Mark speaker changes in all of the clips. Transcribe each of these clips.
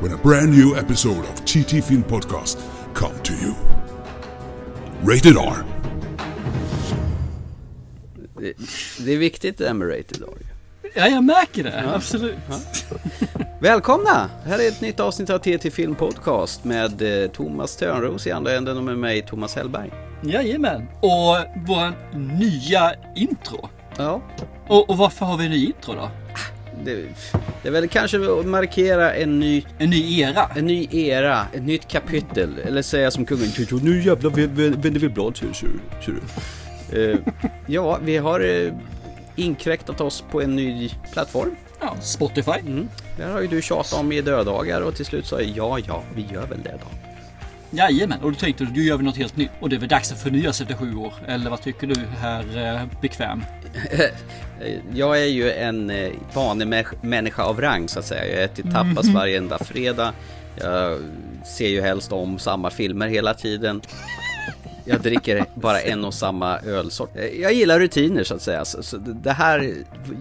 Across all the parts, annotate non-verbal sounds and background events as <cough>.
Speaker 1: when a brand new episode of TT Film Podcast come to you. Rated R.
Speaker 2: Det, det är viktigt det där med Rated R.
Speaker 3: Ja, jag märker det. Absolut.
Speaker 2: Välkomna! Här är ett nytt avsnitt av TT Film Podcast med eh, Thomas Törnros i andra änden och med mig Thomas Hellberg.
Speaker 3: Jajamän. Och vår nya intro.
Speaker 2: Ja,
Speaker 3: Och, och varför har vi en ny intro då?
Speaker 2: Det, det är väl kanske att markera en ny,
Speaker 3: En ny era.
Speaker 2: en ny era, ett nytt kapitel. Eller säga som kungen, nu jävlar vä- vä- vänder vi blad ser ser- ser du. Eh, Ja, vi har eh, inkräktat oss på en ny plattform.
Speaker 3: Ja, Spotify.
Speaker 2: Mm. Där har ju du tjatat om i dödagar och till slut sa jag ja, ja, vi gör väl det då.
Speaker 3: Jajamän. Och du tänkte du, nu gör vi något helt nytt. Och det är väl dags att förnya sig efter sju år. Eller vad tycker du, herr eh, Bekväm? <laughs>
Speaker 2: Jag är ju en eh, vanemänniska av rang så att säga. Jag äter tapas varenda fredag. Jag ser ju helst om samma filmer hela tiden. Jag dricker <laughs> bara en och samma ölsort. Eh, Jag gillar rutiner så att säga. Så det här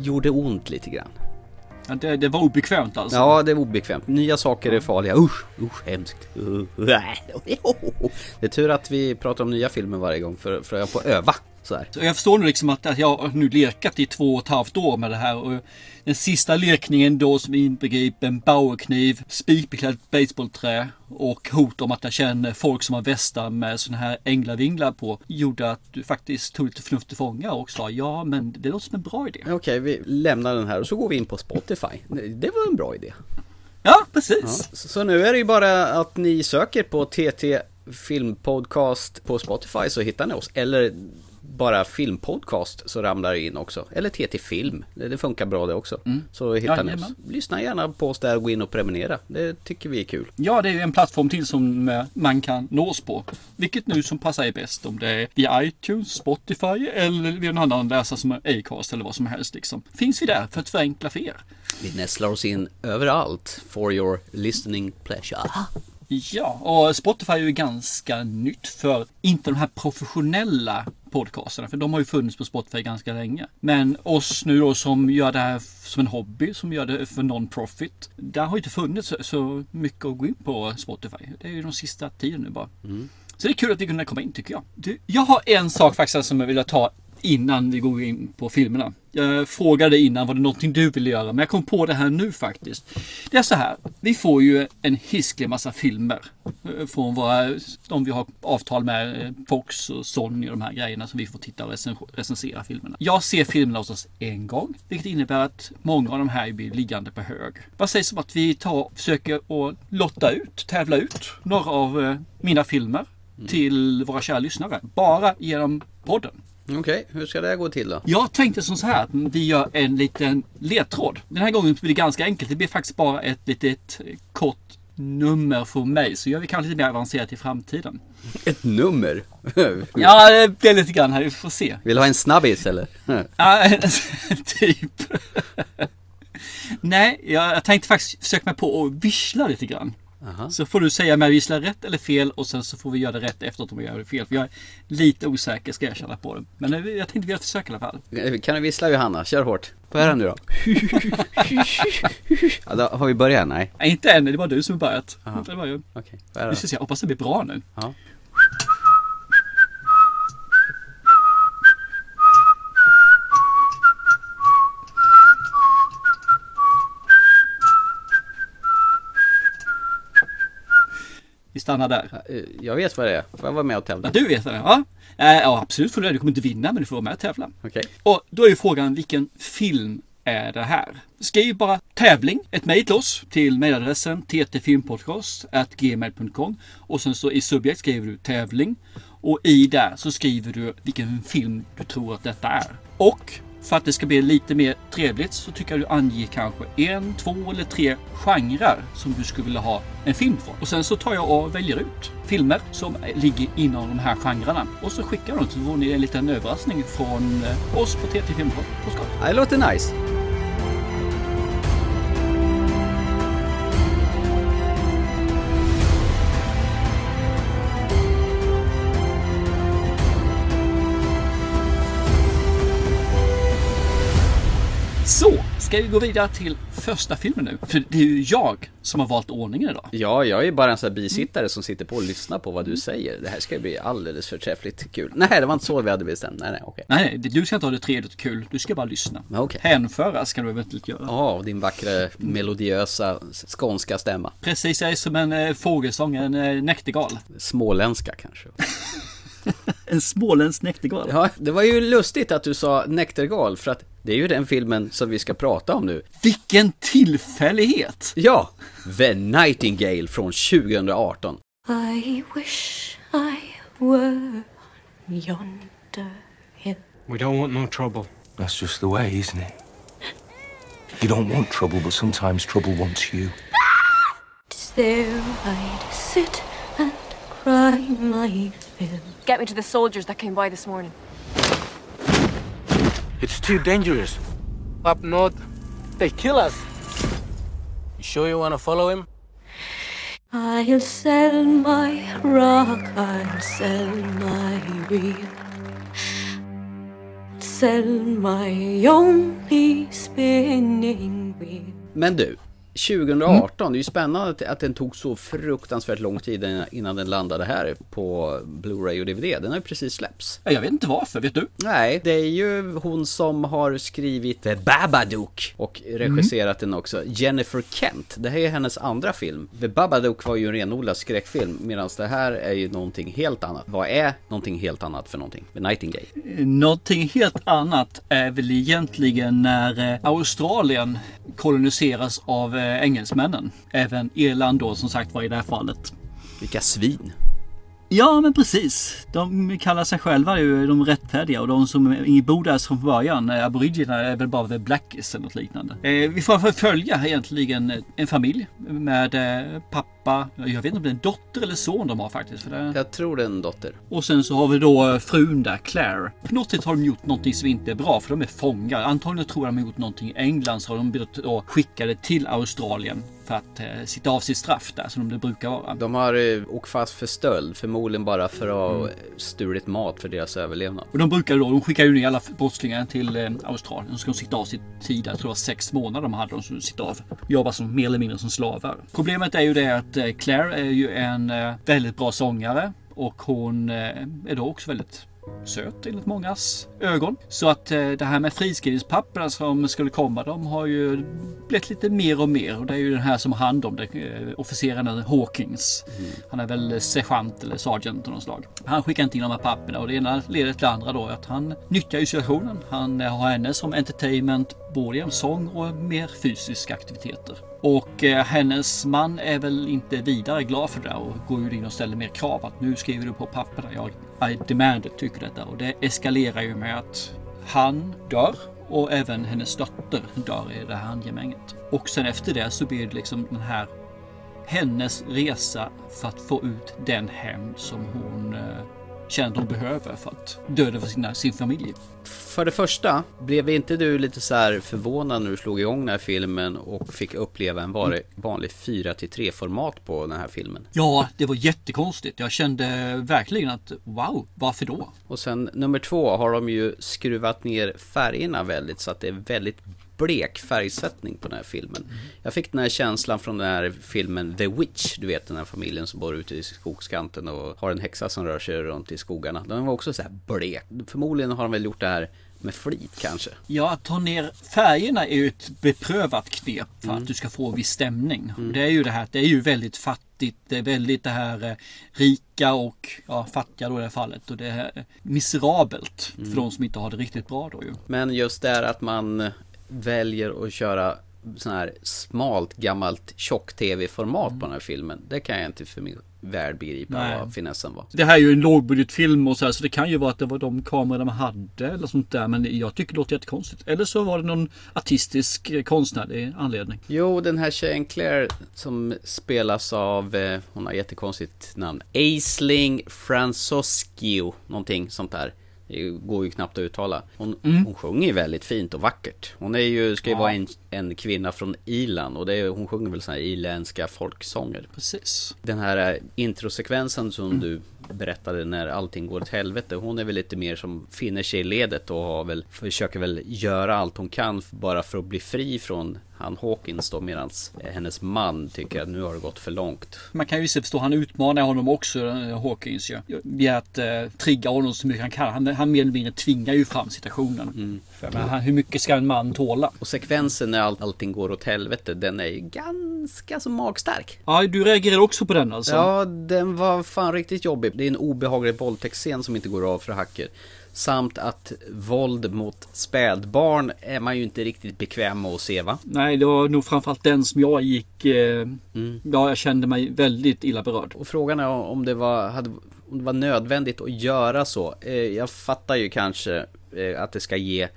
Speaker 2: gjorde ont lite grann.
Speaker 3: Ja, det, det var obekvämt alltså.
Speaker 2: Ja, det är obekvämt. Nya saker är farliga. Usch, usch, hemskt. <laughs> Det är tur att vi pratar om nya filmer varje gång för, för jag får öva. Så.
Speaker 3: Så jag förstår nu liksom att, att jag har nu lekat i två och ett halvt år med det här. Och den sista lekningen då som inbegriper en bauerkniv, spikbeklätt baseballträ och hot om att jag känner folk som har västar med såna här änglavinglar på. Gjorde att du faktiskt tog lite förnuft till fånga och sa ja men det låter som en bra idé.
Speaker 2: Okej, vi lämnar den här och så går vi in på Spotify. Det var en bra idé.
Speaker 3: Ja precis.
Speaker 2: Så så nu är det ju bara att ni söker på TT Filmpodcast på Spotify så hittar ni oss. Eller bara filmpodcast så ramlar det in också. Eller TT Film, det funkar bra det också. Så hittar ni oss. Lyssna gärna på oss där och gå in och prenumerera. Det tycker vi är kul.
Speaker 3: Ja, det är en plattform till som eh, man kan nås på. Vilket nu som passar er bäst. Om det är via iTunes, Spotify eller via någon annan läsare som är Acast eller vad som helst. Liksom. Finns vi där för att förenkla för er.
Speaker 2: Vi nästlar oss in överallt for your listening pleasure.
Speaker 3: Ja, och Spotify är ju ganska nytt för inte de här professionella podcasterna. För de har ju funnits på Spotify ganska länge. Men oss nu då som gör det här som en hobby, som gör det för non-profit. Där har ju inte funnits så- mycket att gå in på Spotify. Det är ju de sista tiden nu bara. Så det är kul att vi kunde komma in tycker jag. Du, jag har en sak faktiskt som jag vill ta innan vi går in på filmerna. Jag frågade innan, var det någonting du ville göra? Men jag kom på det här nu faktiskt. Det är så här, vi får ju en hisklig massa filmer. eh, Från våra, om vi har avtal med eh, Fox och Sony och de här grejerna som vi får titta och recen- recensera filmerna. Jag ser filmerna hos oss en gång. Vilket innebär att många av de här blir liggande på hög. Vad sägs om att vi tar, försöker att lotta ut, tävla ut några av eh, mina filmer till våra kära lyssnare. Bara genom podden.
Speaker 2: Okej, hur ska det gå till då?
Speaker 3: Jag tänkte som så här att vi gör en liten ledtråd. Den här gången blir det ganska enkelt. Det blir faktiskt bara ett litet eh, kort nummer från mig. Så gör vi kanske lite mer avancerat i framtiden. <laughs>
Speaker 2: Ett nummer? <laughs>
Speaker 3: Ja, det blir lite grann här. Vi får se.
Speaker 2: Vill du ha en snabbis eller? <laughs>
Speaker 3: Ja, typ. Nej, jag, jag tänkte faktiskt försöka mig på att vissla lite grann.
Speaker 2: Aha.
Speaker 3: Så får du säga om jag visslar rätt eller fel och sen så får vi göra det rätt efteråt om jag gör det fel. För jag är lite osäker ska jag erkänna på det. Men jag tänkte vi gör ett försök i alla fall.
Speaker 2: Kan du vissla Johanna? Kör hårt. Få höra nu då. <laughs> ja, då har vi börjat? Nej.
Speaker 3: Nej, inte än. Det är bara du som har börjat.
Speaker 2: Aha.
Speaker 3: Det var ju...
Speaker 2: Okej, få höra.
Speaker 3: Vi ska se, jag hoppas det blir bra nu.
Speaker 2: Ja.
Speaker 3: Vi stannar där.
Speaker 2: Eh, Jag vet vad det är. Får jag vara med och tävla?
Speaker 3: Ja, du vet vad det är? Ja, Eh, ja absolut får du det. Du kommer inte vinna men du får vara med och tävla.
Speaker 2: Okej.
Speaker 3: Och då är ju frågan vilken film är det här? Skriv bara tävling, ett mejl till oss till mejladressen ttfilmpodcast.gmail.com och sen så i subjekt skriver du tävling och i där så skriver du vilken film du tror att detta är. Och för att det ska bli lite mer trevligt så tycker jag du anger kanske en, två eller tre genrer som du skulle vilja ha en film från. Och sen så tar jag och väljer ut filmer som ligger inom de här genrerna. Och så skickar jag dem så får ni en liten överraskning från eh, oss på TT Filmpodcast.
Speaker 2: Det låter nice.
Speaker 3: Ska vi gå vidare till första filmen nu? För det är ju jag som har valt ordningen idag.
Speaker 2: Ja, jag är ju bara en sån här bisittare som sitter på och lyssnar på vad du säger. Det här ska bli alldeles förträffligt kul. Nej, det var inte så vi hade bestämt. Nej, nej, okej.
Speaker 3: Nej, du ska inte ha det trevligt kul. Du ska bara lyssna.
Speaker 2: Okej.
Speaker 3: Hänföra ska du eventuellt göra.
Speaker 2: Ja, din vackra melodiösa skånska stämma.
Speaker 3: Precis, jag är som en eh, fågelsång, en eh, näktergal.
Speaker 2: Småländska kanske. <laughs> <laughs>
Speaker 3: En småländsk näktergal.
Speaker 2: Ja, det var ju lustigt att du sa Näktergal för att det är ju den filmen som vi ska prata om nu.
Speaker 3: Vilken tillfällighet!
Speaker 2: Ja, The Nightingale från 2018.
Speaker 4: I wish I were on yonder hill.
Speaker 5: We don't want no trouble.
Speaker 6: That's just the way, isn't it? You don't want trouble, but sometimes trouble wants you.
Speaker 4: Tis there I'd sit and cry my fill.
Speaker 7: Get me to the soldiers that came by this morning.
Speaker 5: It's too dangerous. Up north, they kill us. You sure you want to follow him?
Speaker 4: I'll sell my rock, I'll sell my reel. Sell my only spinning wheel.
Speaker 2: Men du, 2018, det är ju spännande att- den tog så fruktansvärt lång tid innan- den landade här på Blu-ray och DVD. Den har ju precis släppts.
Speaker 3: Ja, Jag vet inte varför, vet du?
Speaker 2: Nej, det är ju hon som har skrivit The Babadook och regisserat den också, Jennifer Kent. Det här är hennes andra film. The Babadook var ju en renodlad skräckfilm, medan det här är ju någonting helt annat. Vad är någonting helt annat för någonting? The Nightingale.
Speaker 3: Någonting helt annat är väl egentligen när eh, Australien koloniseras av eh, Eh, engelsmännen. Även Irland då som sagt var i det här fallet.
Speaker 2: Vilka svin.
Speaker 3: Ja, men precis. De kallar sig själva ju de rättfärdiga och de som bor där från början, aboriginerna, är väl bara the blackies eller något liknande. Eh, vi får förfölja egentligen en familj med eh, pappa, jag vet inte om det är en dotter eller son de har faktiskt. För det...
Speaker 2: Jag tror det är en dotter.
Speaker 3: Och sen så har vi då eh, frun där, Claire. På något sätt har de gjort någonting som inte är bra för de är fångar. Antagligen tror jag de har gjort någonting i England så har de blivit skickade till Australien för att eh, sitta av sitt straff där som det brukar vara.
Speaker 2: De har eh, åkt fast för stöld, förmodligen bara för att ha stulit mat för deras överlevnad.
Speaker 3: Och de brukar då, de skickar ju ner alla brottslingar till eh, Australien. De ska de sitta av sitt tid, jag tror det var sex månader de hade de som sitta av. Jobba som mer eller mindre som slavar. Problemet är ju det att eh, Claire är ju en eh, väldigt bra sångare och hon eh, är då också väldigt söt enligt mångas ögon. Så att eh, det här med friskrivningspapperna som skulle komma, de har ju blivit lite mer och mer. Och det är ju den här som har hand om det, eh, officeren Hawkins. Han är väl sergeant eller sergeant av något slag. Han skickar inte in de här papperna och det ena leder till det andra då. Att han nyttjar ju situationen. Han har henne som entertainment både genom sång och mer fysiska aktiviteter. Och eh, hennes man är väl inte vidare glad för det där och går ju in och ställer mer krav att nu skriver du på papperna. Jag I demand it, tycker detta. Och det eskalerar ju med att han dör och även hennes dotter dör i det här handgemänget. Och sen efter det så blir det liksom den här hennes resa för att få ut den hämnd som hon eh, känner att hon behöver för att döda för sina, sin familj.
Speaker 2: För det första, blev inte du lite så här förvånad när du slog igång den här filmen och fick uppleva en vanlig, vanlig 4-3 format på den här filmen?
Speaker 3: Ja, det var jättekonstigt. Jag kände verkligen att wow, varför då?
Speaker 2: Och sen nummer två har de ju skruvat ner färgerna väldigt så att det är väldigt blek färgsättning på den här filmen. Jag fick den här känslan från den här filmen The Witch, du vet den här familjen som bor ute i skogskanten och har en häxa som rör sig runt i skogarna. Den var också så här blek. Förmodligen har de väl gjort det här med flit kanske.
Speaker 3: Ja, att ta ner färgerna är ju ett beprövat knep för att du ska få viss stämning. Och Det är ju det här, det är ju väldigt fattigt. Det är väldigt det här eh, rika och ja, fattiga då i det här fallet. Och det är miserabelt för de som inte har det riktigt bra då ju.
Speaker 2: Men just det här att man väljer att köra sån här smalt gammalt tjock-tv-format på den här filmen. Det kan jag inte för min värld begripa
Speaker 3: Nej.
Speaker 2: vad finessen var.
Speaker 3: Det här är ju en lågbudgetfilm och så här, så det kan ju vara att det var de kameror de hade eller sånt där. Men jag tycker det låter jättekonstigt. Eller så var det någon artistisk eh, konstnärlig anledning.
Speaker 2: Jo, den här tjejen Claire som spelas av, eh, hon har jättekonstigt namn, Aisling Fransoskio, någonting sånt där. Det går ju knappt att uttala. Hon, hon sjunger ju väldigt fint och vackert. Hon är ju, ska ju
Speaker 3: Ja.
Speaker 2: vara en, en kvinna från Irland och det är, hon sjunger väl såna här irländska folksånger.
Speaker 3: Precis.
Speaker 2: Den här eh, introsekvensen som du berättade när allting går åt helvete. Hon är väl lite mer som finner sig i ledet och har väl, försöker väl göra allt hon kan bara för att bli fri från han Hawkins då medan hennes man tycker att nu har det gått för långt.
Speaker 3: Man kan ju se förstå, han utmanar honom också, eh, Hawkins ju. Via att eh, trigga honom så mycket han kan. Han, han mer eller mindre tvingar ju fram situationen. För, men, han, hur mycket ska en man tåla?
Speaker 2: Och sekvensen när all, allting går åt helvete, den är ju ganska så magstark.
Speaker 3: Ja, du reagerade också på den alltså?
Speaker 2: Ja, den var fan riktigt jobbig. Det är en obehaglig våldtäktsscen som inte går av för hacker. Samt att våld mot spädbarn är man ju inte riktigt bekväm med att se va?
Speaker 3: Nej, det var nog framförallt den som jag gick... Eh, Ja, jag kände mig väldigt illa berörd.
Speaker 2: Och frågan är om det var, hade, om det var nödvändigt att göra så. Eh, jag fattar ju kanske eh, att det ska ge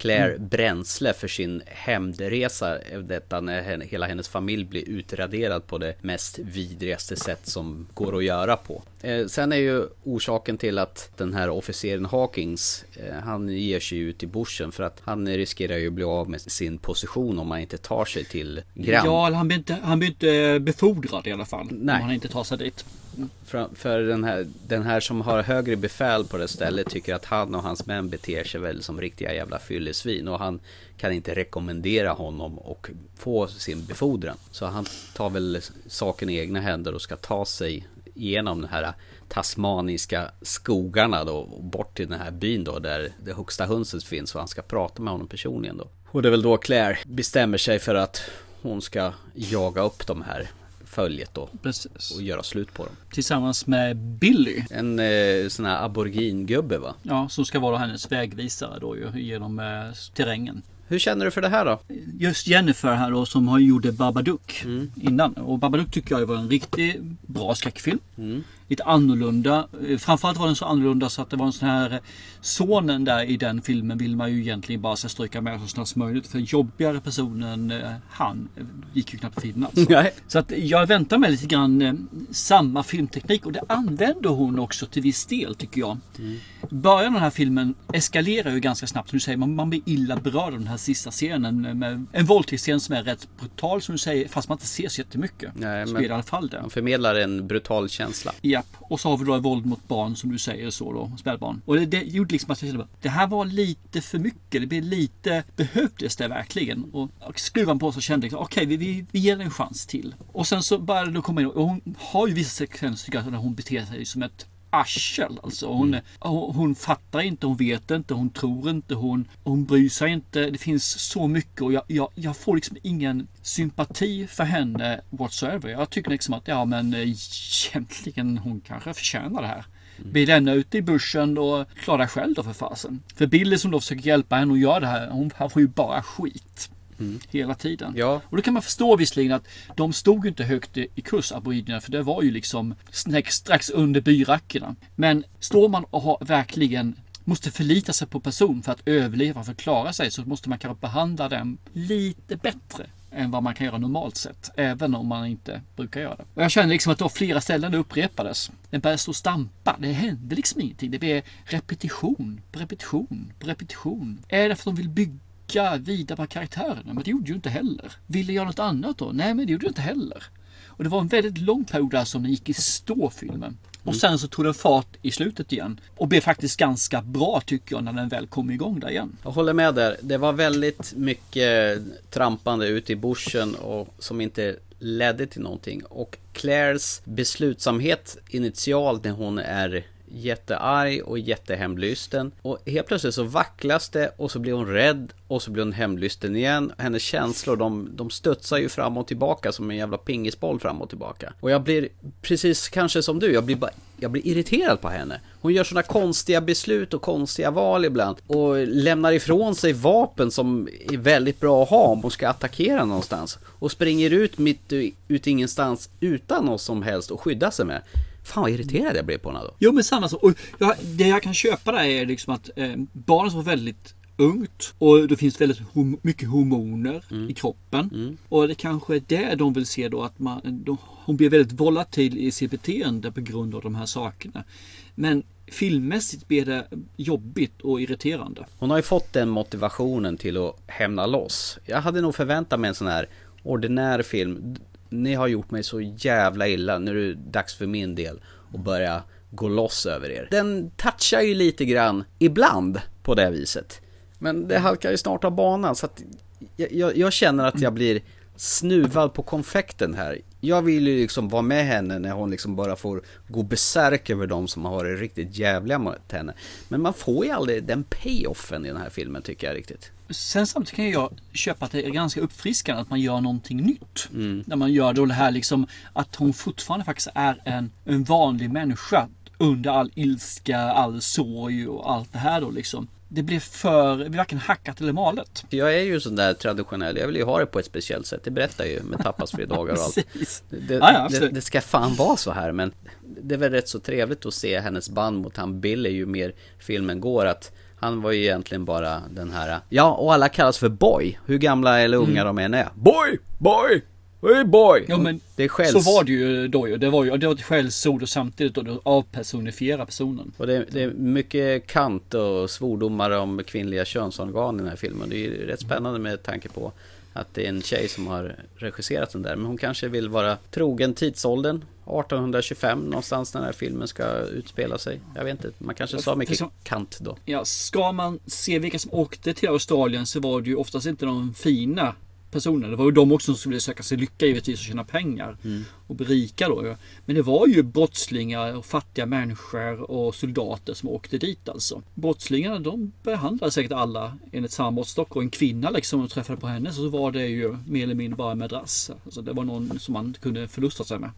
Speaker 2: Claire bränsle för sin hämndresa. eh, Detta när hela hennes familj blir utraderad på det mest vidrigaste sätt som går att göra på. Eh, sen är ju orsaken till att den här officeren Hawkins, eh, han ger sig ut i bushen för att han riskerar ju att bli av med sin position om han inte tar sig till Grand.
Speaker 3: Ja, han blir inte, han blir inte befordrad i alla fall.
Speaker 2: Nej.
Speaker 3: Om han inte tar sig dit.
Speaker 2: För, för den, här, den här som har högre befäl på det stället tycker att han och hans män beter sig väl som riktiga jävla fyllesvin och han kan inte rekommendera honom och få sin befordran. Så han tar väl saken i egna händer och ska ta sig igenom den här tasmaniska skogarna då och bort till den här byn då där det högsta hönset finns och han ska prata med honom personligen då. Och det är väl då Claire bestämmer sig för att hon ska jaga upp de här följet då
Speaker 3: Precis.
Speaker 2: och göra slut på dem.
Speaker 3: Tillsammans med Billy.
Speaker 2: En eh, sån här aborigingubbe va?
Speaker 3: Ja, som ska vara hennes vägvisare då ju genom eh, terrängen.
Speaker 2: Hur känner du för det här då?
Speaker 3: Just Jennifer här då som har gjorde Babadook innan. Och Babadook tycker jag var en riktigt bra skräckfilm. Lite annorlunda. Eh, Framförallt var den så annorlunda så att det var en sån här eh, Sonen där i den filmen vill man ju egentligen bara så stryka med så snabbt som möjligt. För jobbigare personen eh, han gick ju knappt finna. Alltså. <laughs>
Speaker 2: Nej.
Speaker 3: Så att jag väntar mig lite grann samma filmteknik och det använder hon också till viss del tycker jag. Början av den här filmen eskalerar ju ganska snabbt som du säger. Man, man blir illa berörd av den här sista scenen med en våldtäktsscen som är rätt brutal som du säger fast man inte ser så jättemycket.
Speaker 2: Nej,
Speaker 3: så
Speaker 2: men-
Speaker 3: i alla fall det.
Speaker 2: Han förmedlar en brutal känsla.
Speaker 3: Japp, och så har vi då våld mot barn som du säger så då, spädbarn. Och det, det gjorde liksom att jag kände att det här var lite för mycket. Det blev lite, behövdes det verkligen? Och, och skruvan på så kände jag liksom, okej vi, vi, vi ger det en chans till. Och sen så började det komma in och hon har ju vissa sekvenser tycker jag, när hon beter sig som ett arsel. Alltså hon, hon, fattar inte, hon vet inte, hon tror inte, hon, hon bryr sig inte. Det finns så mycket och jag, jag, jag får liksom ingen sympati för henne whatsoever. Jag tycker liksom att ja men eh, egentligen hon kanske förtjänar det här. Bli lämna ute i bussen och klara dig själv då för fasen. För Billy som då försöker hjälpa henne och göra det här, hon, han får ju bara skit. Hela tiden.
Speaker 2: Ja.
Speaker 3: Och då kan man förstå visserligen att de stod inte högt i kurs aboriginerna för det var ju liksom strax, under byrackorna. Men står man och har verkligen måste förlita sig på person för att överleva, för att klara sig så måste man kanske behandla dem lite bättre än vad man kan göra normalt sett. Även om man inte brukar göra det. Och jag känner liksom att det var flera ställen det upprepades. Den började stå och stampa. Det hände liksom ingenting. Det blev repetition på repetition på repetition. Är det för att de vill bygga vidare på karaktärerna? Men det gjorde ju inte heller. Ville jag något annat då? Nej, men det gjorde jag inte heller. Och det var en väldigt lång period där som den gick i stå filmen. Och sen så tog den fart i slutet igen. Och blev faktiskt ganska bra tycker jag när den väl kom igång där igen.
Speaker 2: Jag håller med där. Det var väldigt mycket trampande ute i bushen och som inte ledde till någonting. Och Claires beslutsamhet initialt när hon är jättearg och jättehemlysten. Och helt plötsligt så vacklas det och så blir hon rädd och så blir hon hemlysten igen. Hennes känslor de, de studsar ju fram och tillbaka som en jävla pingisboll fram och tillbaka. Och jag blir precis kanske som du, jag blir bara jag blir irriterad på henne. Hon gör sådana konstiga beslut och konstiga val ibland. Och lämnar ifrån sig vapen som är väldigt bra att ha om hon ska attackera någonstans. Och springer ut mitt eh, ut ingenstans utan något som helst att skydda sig med. Fan vad irriterad jag blev på henne då.
Speaker 3: Jo men samma sak. Och jag, det jag kan köpa där är liksom att eh, barnet var väldigt ungt och det finns väldigt hom- mycket hormoner i kroppen. Och det kanske är det de vill se då att man, de, hon blir väldigt volatil i sitt beteende på grund av de här sakerna. Men filmmässigt blir det jobbigt och irriterande.
Speaker 2: Hon har ju fått den motivationen till att hämna loss. Jag hade nog förväntat mig en sån här ordinär film. Ni har gjort mig så jävla illa, nu är det dags för min del att börja gå loss över er. Den touchar ju lite grann ibland på det viset. Men det halkar ju snart av banan så att jag, jag, jag känner att jag blir snuvad på konfekten här. Jag vill ju liksom vara med henne när hon liksom bara får gå besärk över de som har varit riktigt jävliga mot henne. Men man får ju aldrig den payoffen i den här filmen tycker jag riktigt.
Speaker 3: Sen samtidigt kan jag köpa att det är ganska uppfriskande att man gör någonting nytt. När man gör då det här liksom att hon fortfarande faktiskt är en, en vanlig människa under all ilska, all sorg och allt det här då liksom. Det blir för, det blir varken hackat eller malet.
Speaker 2: Jag är ju sån där traditionell, jag vill ju ha det på ett speciellt sätt. Det berättar ju med tapasfredagar och allt. <laughs> Det,
Speaker 3: Ja, ja,
Speaker 2: det, det ska fan vara så här men det är väl rätt så trevligt att se hennes band mot han Billy ju mer filmen går att han var ju egentligen bara den här Ja och alla kallas för boy Hur gamla eller unga de än är Boy! Boy! Hey boy!
Speaker 3: Ja, men
Speaker 2: det är skälls...
Speaker 3: Så var det ju då ju. Det var ju det var ett skällsord och samtidigt då du avpersonifierar personen.
Speaker 2: Och det är, det är mycket kant och svordomar om kvinnliga könsorgan i den här filmen. Det är ju rätt spännande med tanke på att det är en tjej som har regisserat den där. Men hon kanske vill vara trogen tidsåldern. 1825 någonstans när den här filmen ska utspela sig. Jag vet inte, man kanske sa mycket
Speaker 3: som-
Speaker 2: kant då.
Speaker 3: Ja, ska man se vilka som åkte till Australien så var det ju oftast inte de fina personerna. Det var ju de också som skulle söka sig lycka givetvis och tjäna pengar. Och bli rika då. Men det var ju brottslingar och fattiga människor och soldater som åkte dit alltså. Brottslingarna de behandlade säkert alla enligt samma måttstock. Och en kvinna liksom, om träffade på henne så var det ju mer eller mindre bara en madrass. Alltså det var någon som man kunde förlusta sig med.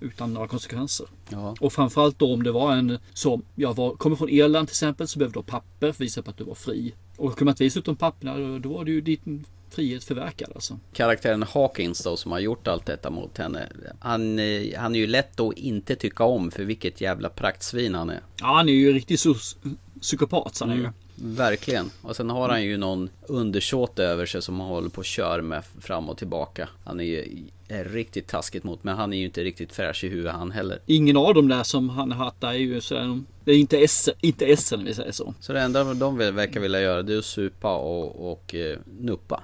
Speaker 3: Utan några konsekvenser.
Speaker 2: Ja.
Speaker 3: Och framförallt då om det var en som jag var, kommer från Irland till exempel så behövde du ha papper för att visa på att du var fri. Och kunde man inte visa ut de papperna då- var det ju din frihet förverkad alltså.
Speaker 2: Karaktären Hawkins då som har gjort allt detta mot henne. Han, eh, han är ju lätt att inte tycka om för vilket jävla praktsvin han är.
Speaker 3: Ja han är ju riktigt psykopat han är ju.
Speaker 2: Verkligen. Och sen har han ju någon undersåte över sig som han håller på och kör med fram och tillbaka. Han är ju är riktigt taskigt mot, men han är ju inte riktigt fräsch i huvudet han heller.
Speaker 3: Ingen av dem där som han hattar är ju sådär, det är inte S, inte S om vi säger så.
Speaker 2: Så det enda de verkar vilja göra det är att supa och, och eh, nuppa.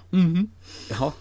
Speaker 2: Ja.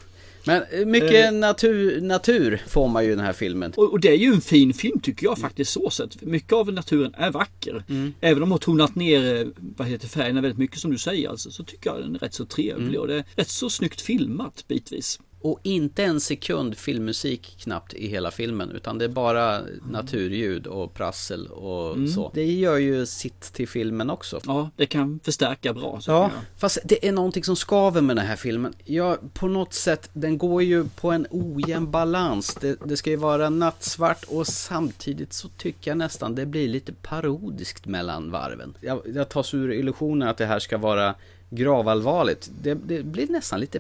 Speaker 2: Men eh, mycket natur, natur får man ju i den här filmen.
Speaker 3: Och, och det är ju en fin film tycker jag faktiskt så sett. Mycket av naturen är vacker. Även om har tonat ner eh, vad heter färgerna väldigt mycket som du säger alltså, så tycker jag den är rätt så trevlig och det är rätt så snyggt filmat bitvis.
Speaker 2: Och inte en sekund filmmusik knappt i hela filmen utan det är bara naturljud och prassel och så. Det gör ju sitt till filmen också.
Speaker 3: Ja, det kan förstärka bra. Så
Speaker 2: Ja, fast det är någonting som skaver med den här filmen. Ja, på något sätt, den går ju på en ojämn balans. Det, det ska ju vara nattsvart och samtidigt så tycker jag nästan det blir lite parodiskt mellan varven. Jag, jag tas ur illusionen att det här ska vara gravallvarligt. Det, det blir nästan lite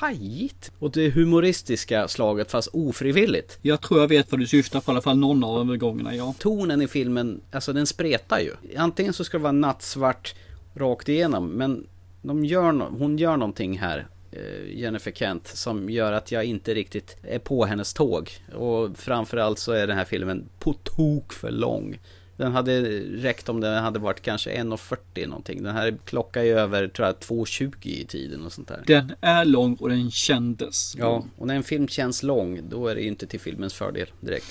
Speaker 2: pajigt åt det humoristiska slaget fast ofrivilligt.
Speaker 3: jag tror jag vet vad du syftar på i alla fall någon av de gångerna. Ja.
Speaker 2: Tonen i filmen, alltså den spretar ju. Antingen så ska det vara nattsvart rakt igenom, men de gör no- hon gör någonting här, eh, Jennifer Kent, som gör att jag inte riktigt är på hennes tåg. Och framförallt så är den här filmen på tok för lång. Den hade räckt om den hade varit kanske 1.40 någonting. Den här klockar ju över, tror jag, 2.20 i tiden och sånt där.
Speaker 3: Den är lång och den kändes.
Speaker 2: Ja, och när en film känns lång, då är det ju inte till filmens fördel direkt.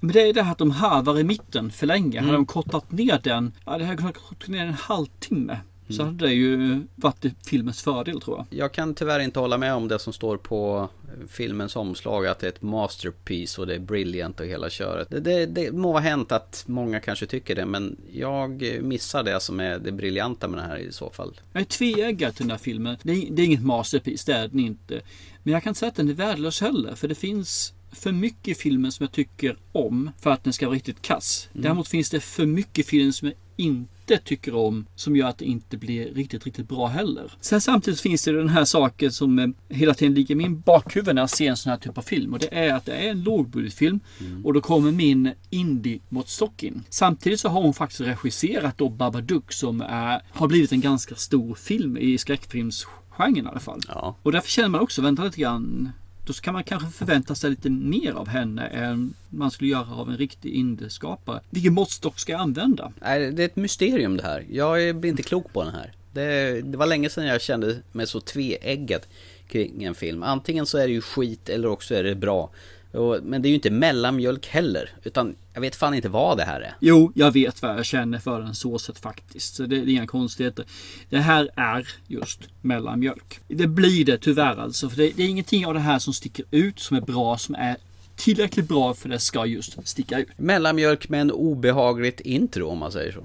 Speaker 3: Men det är det här att de harvar i mitten för länge. Hade de kortat ner den, ja, det hade kunnat korta ner en halvtimme. Så hade det ju varit filmens fördel tror jag.
Speaker 2: Jag kan tyvärr inte hålla med om det som står på filmens omslag att det är ett masterpiece och det är brilliant och hela köret. Det, det, det må ha hänt att många kanske tycker det men jag missar det som är det briljanta med den här i så fall.
Speaker 3: Jag är tveeggad till den här filmen. Det är, det är inget masterpiece, det är den inte. Men jag kan inte säga att den är värdelös heller. För det finns för mycket i filmen som jag tycker om för att den ska vara riktigt kass. Däremot finns det för mycket i filmen som jag inte tycker om som gör att det inte blir riktigt, riktigt bra heller. Sen samtidigt finns det den här saken som eh, hela tiden ligger i min bakhuvud när jag ser en sån här typ av film och det är att det är en lågbudgetfilm och då kommer min indie-måttstock in. Samtidigt så har hon faktiskt regisserat då Babadook som är, har blivit en ganska stor film i skräckfilmsgenren i alla fall.
Speaker 2: Ja.
Speaker 3: Och därför känner man också, vänta lite grann. Då kan man kanske förvänta sig lite mer av henne än man skulle göra av en riktig indieskapare. Vilken måttstock ska jag använda?
Speaker 2: Nej, det är ett mysterium det här. Jag blir inte klok på den här. Det, det var länge sedan jag kände mig så tveeggad kring en film. Antingen så är det ju skit eller också är det bra. Och, men det är ju inte mellanmjölk heller. Utan jag vet fan inte vad det här är.
Speaker 3: Jo, jag vet vad jag känner för den såset faktiskt. Så det, det är inga konstigheter. Det här är just mellanmjölk. Det blir det tyvärr alltså. För det, det är ingenting av det här som sticker ut som är bra, som är tillräckligt bra för det ska just sticka ut.
Speaker 2: Mellanmjölk med en obehagligt intro om man säger så.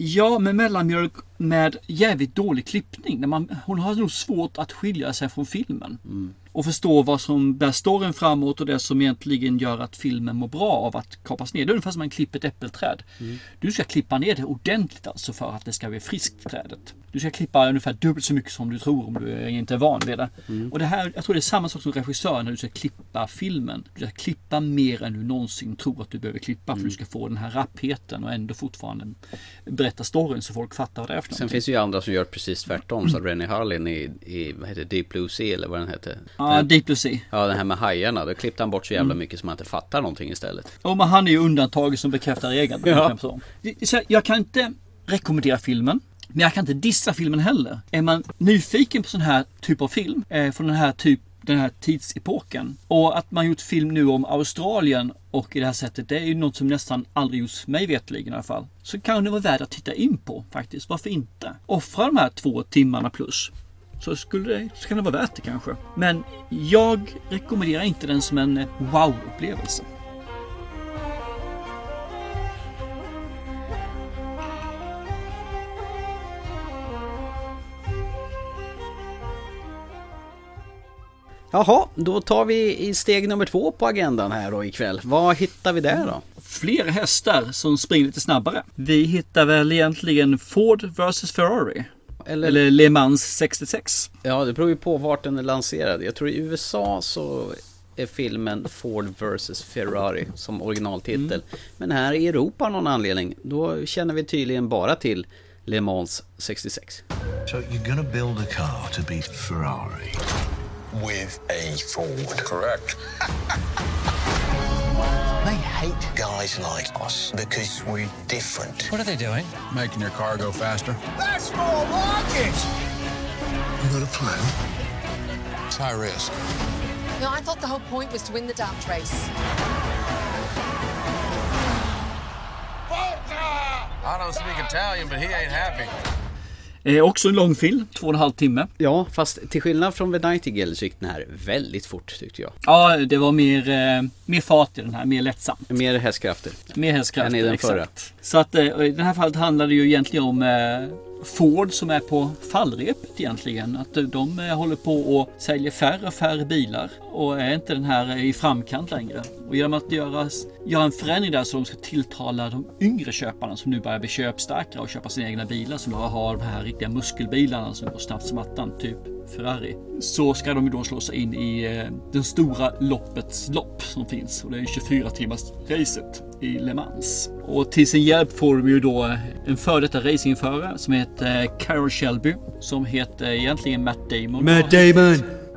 Speaker 3: Ja, med mellanmjölk med jävligt dålig klippning. När man, hon har nog svårt att skilja sig från filmen. Och förstå vad som bär storyn framåt och det som egentligen gör att filmen mår bra av att kapas ner. Det är ungefär som man klipper ett äppelträd. Du ska klippa ner det ordentligt alltså för att det ska bli friskt trädet. Du ska klippa ungefär dubbelt så mycket som du tror om du inte är van vid det. Och det här, jag tror det är samma sak som regissör när du ska klippa filmen. Du ska klippa mer än du någonsin tror att du behöver klippa för du ska få den här rappheten och ändå fortfarande berätta storyn så folk fattar vad det är för
Speaker 2: Sen
Speaker 3: någonting.
Speaker 2: finns det ju andra som gör precis tvärtom. Som Rennie Harlin i, i vad heter Deep Blue Sea eller vad den hette.
Speaker 3: Ja,
Speaker 2: Den-
Speaker 3: Deep Blue Sea.
Speaker 2: Ja, den här med hajarna. Då klippte han bort så jävla mycket som man inte fattar någonting istället.
Speaker 3: Och men han är ju undantaget som bekräftar regeln.
Speaker 2: Ja.
Speaker 3: Jag kan inte rekommendera filmen. Men jag kan inte dissa filmen heller. Är man nyfiken på sån här typ av film, eh, från den här typ den här tidsepoken. Och att man gjort film nu om Australien och i det här sättet, det är ju något som nästan aldrig gjorts mig vetligen i alla fall. Så kan det vara värt att titta in på faktiskt. Varför inte? Offra de här två timmarna plus. Så, skulle det, så kan det vara värt det kanske. Men jag rekommenderar inte den som en eh, wow-upplevelse.
Speaker 2: Jaha, då tar vi i steg nummer två på agendan här då ikväll. Vad hittar vi där då?
Speaker 3: fler hästar som springer lite snabbare. Vi hittar väl egentligen Ford vs Ferrari.
Speaker 2: Eller,
Speaker 3: Eller Le Mans 66.
Speaker 2: ja, det beror ju på vart den är lanserad. Jag tror i USA så är filmen Ford vs Ferrari som originaltitel. Men här i Europa av någon anledning, då känner vi tydligen bara till Le Mans 66.
Speaker 8: So you're gonna build a car to beat Ferrari?
Speaker 9: With a Ford.
Speaker 8: Correct. <laughs>
Speaker 9: They hate guys like us because we're different.
Speaker 5: What are they doing?
Speaker 8: Making your car go faster?
Speaker 9: That's more like it!
Speaker 8: You got a plan? It's high risk.
Speaker 7: No, I thought the whole point was to win the damn race.
Speaker 8: I don't speak Italian, but he ain't happy.
Speaker 3: Eh, också en lång film, två och en halv timme.
Speaker 2: Ja, fast till skillnad från The Nightingale så gick den här väldigt fort tyckte jag.
Speaker 3: Ja, det var mer, eh, mer fart i den här, mer lättsam.
Speaker 2: Mer hästkrafter.
Speaker 3: Mer hästkrafter.
Speaker 2: Än i den
Speaker 3: exakt.
Speaker 2: förra.
Speaker 3: Så att eh, i det här fallet handlar det ju egentligen om eh, Ford som är på fallrepet egentligen. Att de eh, håller på och säljer färre och färre bilar och är inte den här eh, i framkant längre. Och genom att göra, göra en förändring där så de ska tilltala de yngre köparna som nu börjar bli köpstarkare och köpa sina egna bilar som då har de här riktiga muskelbilarna som går snabbt som attan, typ Ferrari. Så ska de ju då slå sig in i eh, den stora loppets lopp som finns och det är 24 timmars racet i Le Mans. Och till sin hjälp får de ju då eh, en före detta racingförare som heter eh, Carol Shelby som heter egentligen Matt Damon.
Speaker 2: Matt Damon!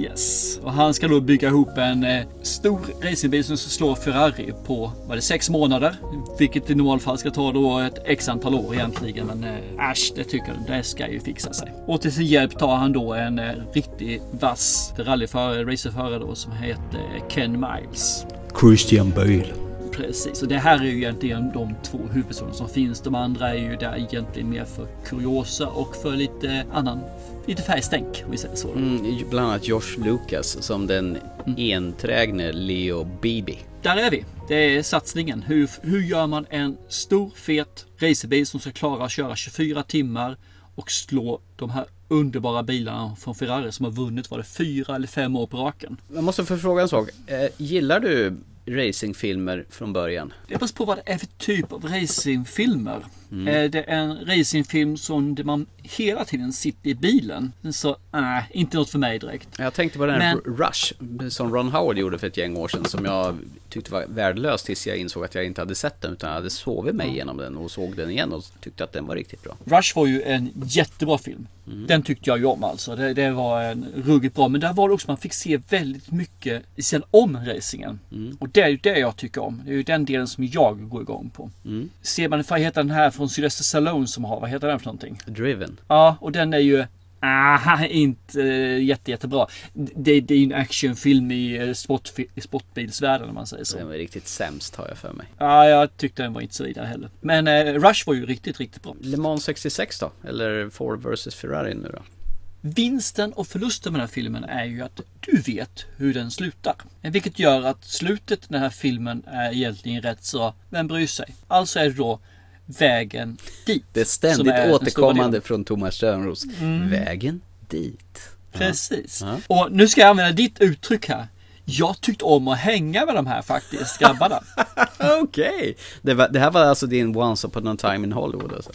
Speaker 3: Yes. Och han ska då bygga ihop en eh, stor racingbil som ska slå Ferrari på, vad det, sex månader? Vilket i normalfall ska ta då ett x antal år egentligen. Men eh, äsch, det tycker jag, det ska ju fixa sig. Och till sin hjälp tar han då en eh, riktigt vass rallyförare, racerförare då som heter Ken Miles.
Speaker 2: Christian Bale.
Speaker 3: Precis, och det här är ju egentligen de två huvudpersoner som finns. De andra är ju där egentligen mer för kuriosa och för lite annan, lite färgstänk om vi säger så.
Speaker 2: Mm, bland annat Josh Lucas som den enträgne Leo Beebe.
Speaker 3: Där är vi. Det är satsningen. Hur, hur gör man en stor fet racerbil som ska klara att köra 24 timmar och slå de här underbara bilarna från Ferrari som har vunnit, var det fyra eller fem år på raken.
Speaker 2: Jag måste få fråga en sak. Eh, gillar du racingfilmer från början?
Speaker 3: Det beror på vad det är för typ av racingfilmer.
Speaker 2: Mm.
Speaker 3: Är det en racingfilm som man hela tiden sitter i bilen? Så nej, inte något för mig direkt.
Speaker 2: Jag tänkte på den
Speaker 3: Men-
Speaker 2: Rush som Ron Howard gjorde för ett gäng år sedan som jag tyckte var värdelös tills jag insåg att jag inte hade sett den utan jag hade sovit mig igenom den och såg den igen och tyckte att den var riktigt bra.
Speaker 3: Rush var ju en jättebra film. Den tyckte jag ju om alltså. Det, det var en ruggigt bra. Men där var det också man fick se väldigt mycket sen om racingen. Och det är ju det jag tycker om. Det är ju den delen som jag går igång på. Ser man, den här från Sylvester Stallone som har, vad heter den för någonting?
Speaker 2: Driven.
Speaker 3: Ja, och den är ju Ah, <laughs> inte uh, jätte, jättebra. Det, det är ju en actionfilm i, eh, sport, sportbilsvärlden om man säger så.
Speaker 2: Den var riktigt sämst har jag för mig.
Speaker 3: Ja, jag tyckte den var inte så vidare heller. Men eh, Rush var ju riktigt, riktigt bra.
Speaker 2: Le Mans 66 då? Eller Ford vs Ferrari nu då?
Speaker 3: Vinsten och förlusten med den här filmen är ju att du vet hur den slutar. Vilket gör att slutet i den här filmen är egentligen rätt så, vem bryr sig? Alltså är det då vägen dit.
Speaker 2: Det är ständigt
Speaker 3: är
Speaker 2: återkommande från Thomas Törnros. Vägen dit.
Speaker 3: Precis.
Speaker 2: Ja.
Speaker 3: Och nu ska jag använda ditt uttryck här. Jag tyckte om att hänga med de här faktiskt, grabbarna. <laughs>
Speaker 2: Okej. Det, var- det här var alltså din Once upon a time in Hollywood alltså?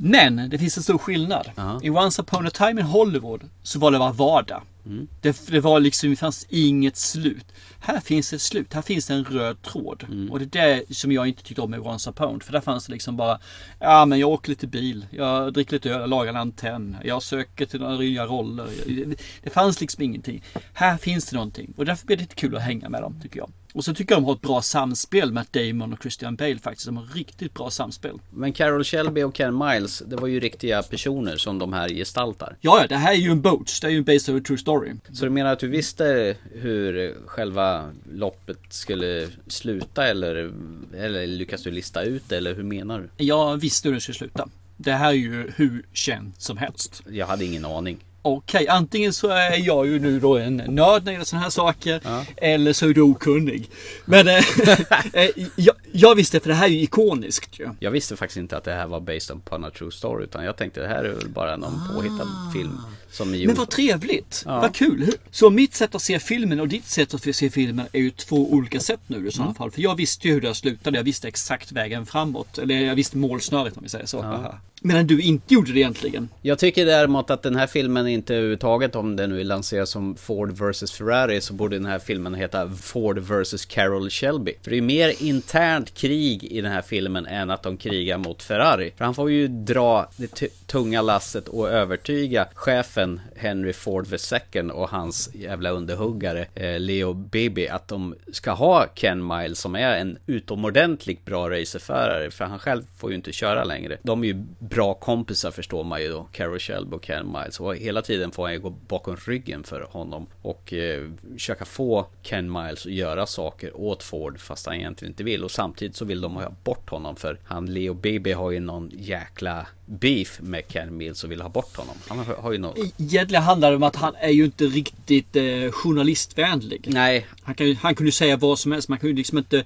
Speaker 3: Men det finns en stor skillnad.
Speaker 2: Ja.
Speaker 3: I Once upon a time in Hollywood så var det bara vardag.
Speaker 2: Mm.
Speaker 3: Det, det var liksom, det fanns inget slut. Här finns ett slut, här finns det en röd tråd.
Speaker 2: Mm.
Speaker 3: Och det är det som jag inte tyckte om med Once upon. För där fanns det liksom bara, ja men jag åker lite bil, jag dricker lite öl, jag lagar en antenn, jag söker till några nya roller. Det, det fanns liksom ingenting. Här finns det någonting. Och därför blir det lite kul att hänga med dem, tycker jag. Och så tycker jag de har ett bra samspel med Damon och Christian Bale faktiskt. De har riktigt bra samspel.
Speaker 2: Men Carol Shelby och Ken Miles, det var ju riktiga personer som de här gestaltar.
Speaker 3: Ja, ja, det här är ju en Boats. Det är ju en based on a true story.
Speaker 2: Så du menar att du visste hur själva loppet skulle sluta eller, eller lyckas du lista ut det eller hur menar du?
Speaker 3: Jag visste hur det skulle sluta. Det här är ju hur känt som helst.
Speaker 2: Jag hade ingen aning.
Speaker 3: Okej, antingen så är jag ju nu då en nörd när det gäller sådana här saker. Eller så är du okunnig. Men eh, <laughs> eh, jag, jag visste, för det här är ju ikoniskt ju.
Speaker 2: Jag visste faktiskt inte att det här var based upon a true story utan jag tänkte det här är väl bara någon påhittad film som.
Speaker 3: Men vad trevligt!
Speaker 2: Ja.
Speaker 3: Vad kul! Så mitt sätt att se filmen och ditt sätt att se filmen är ju två olika sätt nu i
Speaker 2: Mm.
Speaker 3: sådana fall. För jag visste ju hur det slutade. Jag visste exakt vägen framåt. Eller jag visste målsnöret om vi säger så. Haha. Medan du inte gjorde det egentligen.
Speaker 2: Jag tycker däremot att den här filmen inte överhuvudtaget, om den nu är lanserad som Ford vs Ferrari, så borde den här filmen heta Ford vs Carol Shelby. För det är mer internt krig i den här filmen än att de krigar mot Ferrari. För han får ju dra det tunga lasset och övertyga chefen Henry Ford II och hans jävla underhuggare eh, Leo Bibi att de ska ha Ken Miles som är en utomordentligt bra racerförare. För han själv får ju inte köra längre. De är ju bra kompisar förstår man ju då, Carol Shelby och Ken Miles. Och hela tiden får han ju gå bakom ryggen för honom och eh, försöka få Ken Miles att göra saker åt Ford fast han egentligen inte vill. Och samtidigt så vill de ha bort honom för han Leo Bibi har ju någon jäkla beef med Ken Miles och vill ha bort honom. Han har, har ju någon...
Speaker 3: Egentligen handlar det om att han är ju inte riktigt eh, journalistvänlig.
Speaker 2: Nej,
Speaker 3: Han, kan, han kunde säga vad som helst. Man kan ju liksom inte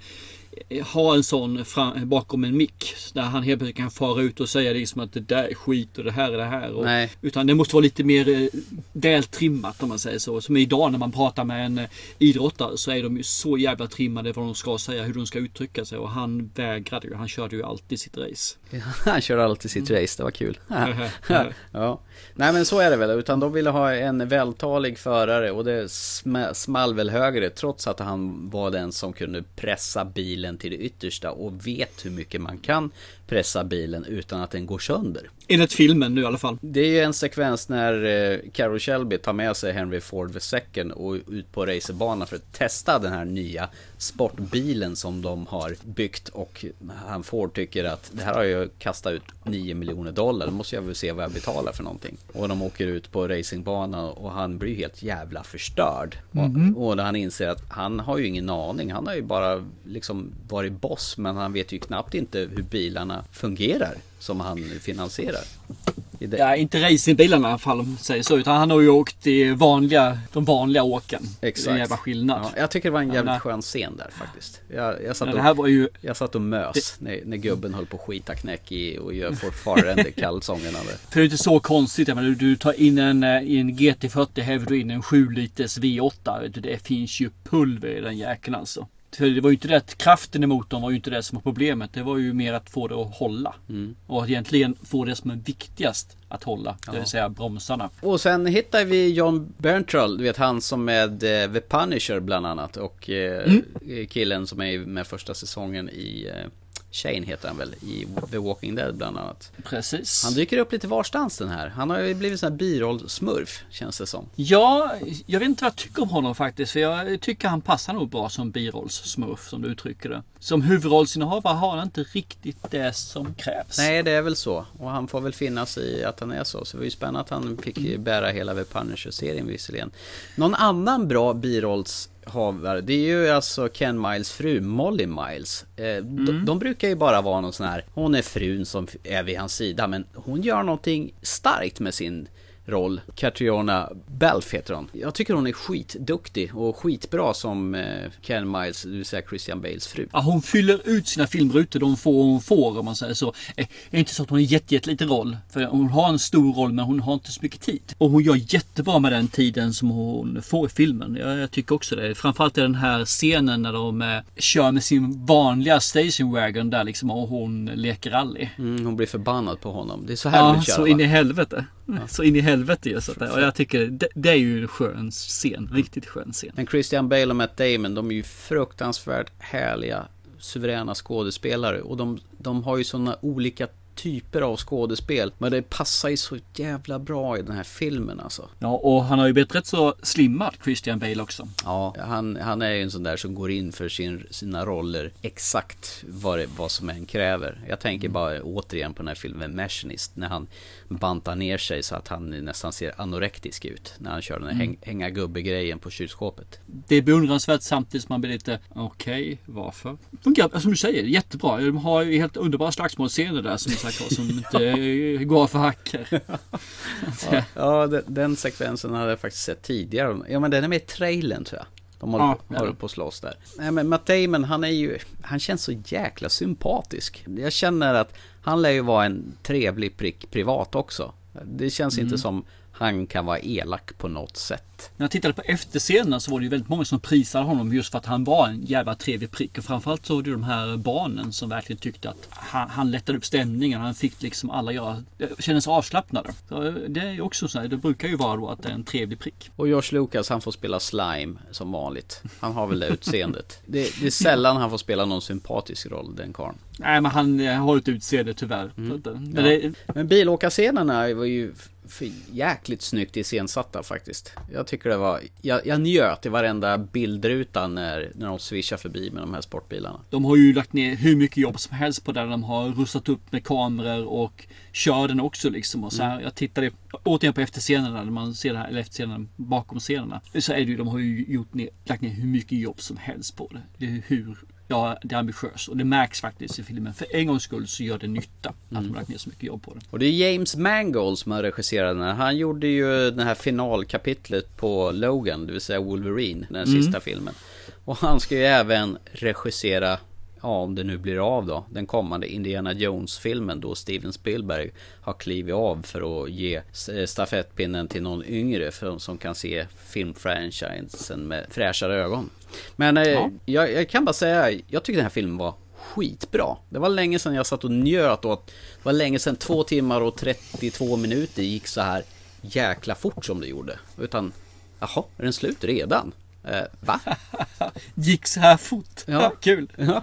Speaker 3: ha en sån fram, bakom en mick. Där han helt plötsligt kan fara ut och säga liksom att det där är skit och det här är det här. Och. Utan det måste vara lite mer eh, vältrimmat om man säger så. Som idag när man pratar med en eh, idrottare så är de ju så jävla trimmade vad de ska säga, hur de ska uttrycka sig. Och han vägrade ju. Han körde ju alltid sitt race. <laughs>
Speaker 2: Han kör alltid sitt race, det var kul. <laughs> <laughs> ja. Nej men så är det väl, utan de ville ha en vältalig förare och det sm- small väl högre trots att han var den som kunde pressa bilen till det yttersta och vet hur mycket man kan pressa bilen utan att den går sönder.
Speaker 3: Enligt filmen nu i alla fall.
Speaker 2: Det är ju en sekvens när eh, Carol Shelby tar med sig Henry Ford II och ut på racerbanan för att testa den här nya sportbilen som de har byggt och han Ford tycker att det här har jag kastat ut 9 miljoner dollar, då måste jag väl se vad jag betalar för någonting. Och de åker ut på racingbanan och han blir helt jävla förstörd. Och, och när han inser att han har ju ingen aning, han har ju bara liksom varit boss men han vet ju knappt inte hur bilarna fungerar som han finansierar. Det-
Speaker 3: Ja, inte racingbilarna i alla fall om man säger så. Utan han har ju åkt i vanliga, de vanliga åken. Det är
Speaker 2: Exakt.
Speaker 3: en jävla skillnad.
Speaker 2: Ja, jag tycker det var en jävligt
Speaker 3: menar-
Speaker 2: skön scen där faktiskt. Jag, jag, satt, och,
Speaker 3: det här var ju...
Speaker 2: jag satt och mös när, när gubben höll på att skita knäck i och gör fortfarande <laughs> kalsongerna.
Speaker 3: För det är inte så konstigt. Jag menar, du, tar in en, eh, en GT40 häver du in en 7 liters V8. Vet du, Det finns ju pulver i den jäkeln alltså. För det var ju inte det att kraften i motorn var ju inte det som var problemet. Det var ju mer att få det att hålla.
Speaker 2: Mm.
Speaker 3: Och att egentligen få det som är viktigast att hålla. Det vill säga bromsarna.
Speaker 2: Och sen hittar vi John Berntrell, du vet han som med eh, The Punisher bland annat och eh, killen som är med första säsongen i eh, Shane heter han väl i The Walking Dead bland annat.
Speaker 3: Precis.
Speaker 2: Han dyker upp lite varstans den här. Han har ju blivit sån här biroll-smurf känns det som.
Speaker 3: Ja, jag vet inte vad jag tycker om honom faktiskt. För jag tycker han passar nog bra som birollssmurf som du uttrycker det. Som huvudrollsinnehavare har han inte riktigt det som krävs.
Speaker 2: Nej, det är väl så. Och han får väl finnas i att han är så. Så det var ju spännande att han fick bära hela The Punisher-serien visserligen. Någon annan bra birollshavare, det är ju alltså Ken Miles fru, Molly Miles. Eh,
Speaker 3: Mm.
Speaker 2: de, de brukar ju bara vara någon sån här, hon är frun som är vid hans sida, men hon gör någonting starkt med sin roll. Catriona Balfe heter hon. Jag tycker hon är skitduktig och skitbra som eh, Ken Miles, det vill säga Christian Bales fru.
Speaker 3: Ja, hon fyller ut sina filmrutor, de få hon får om man säger så. Eh, Det är inte så att hon har jätte, jätteliten roll. För hon har en stor roll men hon har inte så mycket tid. Och hon gör jättebra med den tiden som hon får i filmen. Jag, jag tycker också det. Framförallt i den här scenen när de eh, kör med sin vanliga station wagon där liksom och hon leker rally.
Speaker 2: Mm, hon blir förbannad på honom. Det är så här
Speaker 3: Ja, så in i helvete. Så in i helvete just det. Och jag tycker det, det är ju en skön scen. Riktigt skön scen.
Speaker 2: Men Christian Bale och Matt Damon, de är ju fruktansvärt härliga, suveräna skådespelare. Och de, de har ju sådana olika typer av skådespel. Men det passar ju så jävla bra i den här filmen alltså.
Speaker 3: Ja, och han har ju blivit rätt så slimmad, Christian Bale också.
Speaker 2: Ja, han, han är ju en sån där som går in för sin, sina roller exakt vad, det, vad som än kräver. Jag tänker bara återigen på den här filmen Machinist. När han bantar ner sig så att han nästan ser anorektisk ut. När han kör den här häng, hänga gubbe-grejen på kylskåpet.
Speaker 3: Det är beundransvärt samtidigt som man blir lite okej, varför? Fungerar, som du säger, jättebra. De har ju helt underbara slagsmålscener där som sagt <laughs> som inte går för hacker.
Speaker 2: Ja, ja den, den sekvensen hade jag faktiskt sett tidigare. Ja men den är med i trailern tror jag. De håller,
Speaker 3: ja.
Speaker 2: håller på att slåss där. Nej men Matt Damon han är ju, han känns så jäkla sympatisk. Jag känner att han lär ju vara en trevlig prick privat också. Det känns
Speaker 3: Mm.
Speaker 2: inte som han kan vara elak på något sätt.
Speaker 3: När jag tittade på efterscenerna så var det ju väldigt många som prisade honom just för att han var en jävla trevlig prick. Och framförallt så var det de här barnen som verkligen tyckte att han, han lättade upp stämningen. Han fick liksom alla göra, känna sig avslappnade. Så det är ju också så här, det brukar ju vara då att det är en trevlig prick.
Speaker 2: Och George Lucas han får spela slime som vanligt. Han har väl det utseendet. Det, det är sällan han får spela någon sympatisk roll den karln.
Speaker 3: Nej men han har ett utseende tyvärr. Eh, Men
Speaker 2: Ja.
Speaker 3: det,
Speaker 2: Men bilåkarscenerna var ju jäkligt snyggt iscensatta faktiskt. Jag tycker det var, jag, jag njöt i varenda bildruta när, när de swishar förbi med de här sportbilarna.
Speaker 3: De har ju lagt ner hur mycket jobb som helst på det. De har rustat upp med kameror och kör den också liksom. Och så här, Jag tittade återigen på efterscenerna, när man ser det här, eller efterscenerna bakom scenerna. Så är det ju, de har ju gjort ner, lagt ner hur mycket jobb som helst på det. Det är hur Ja, det är ambitiöst och det märks faktiskt i filmen. För en gångs skull så gör det nytta att de har lagt ner så mycket jobb på det.
Speaker 2: Och det är James Mangold som har regisserat den här. Han gjorde ju det här finalkapitlet på Logan, det vill säga Wolverine, den
Speaker 3: Mm.
Speaker 2: sista filmen. Och han ska ju även regissera, ja om det nu blir av då, den kommande Indiana Jones-filmen då Steven Spielberg har klivit av för att ge stafettpinnen till någon yngre för, som kan se filmfranchisen med fräschare ögon. Men eh,
Speaker 3: Ja.
Speaker 2: jag, jag kan bara säga, jag tycker den här filmen var skitbra. Det var länge sedan jag satt och njöt åt, det var länge sedan två timmar och 32 minuter gick så här jäkla fort som det gjorde. Utan, jaha, är den slut redan? Eh, va? <laughs>
Speaker 3: Gick så här fort.
Speaker 2: Ja. <laughs>
Speaker 3: Kul.
Speaker 2: Ja.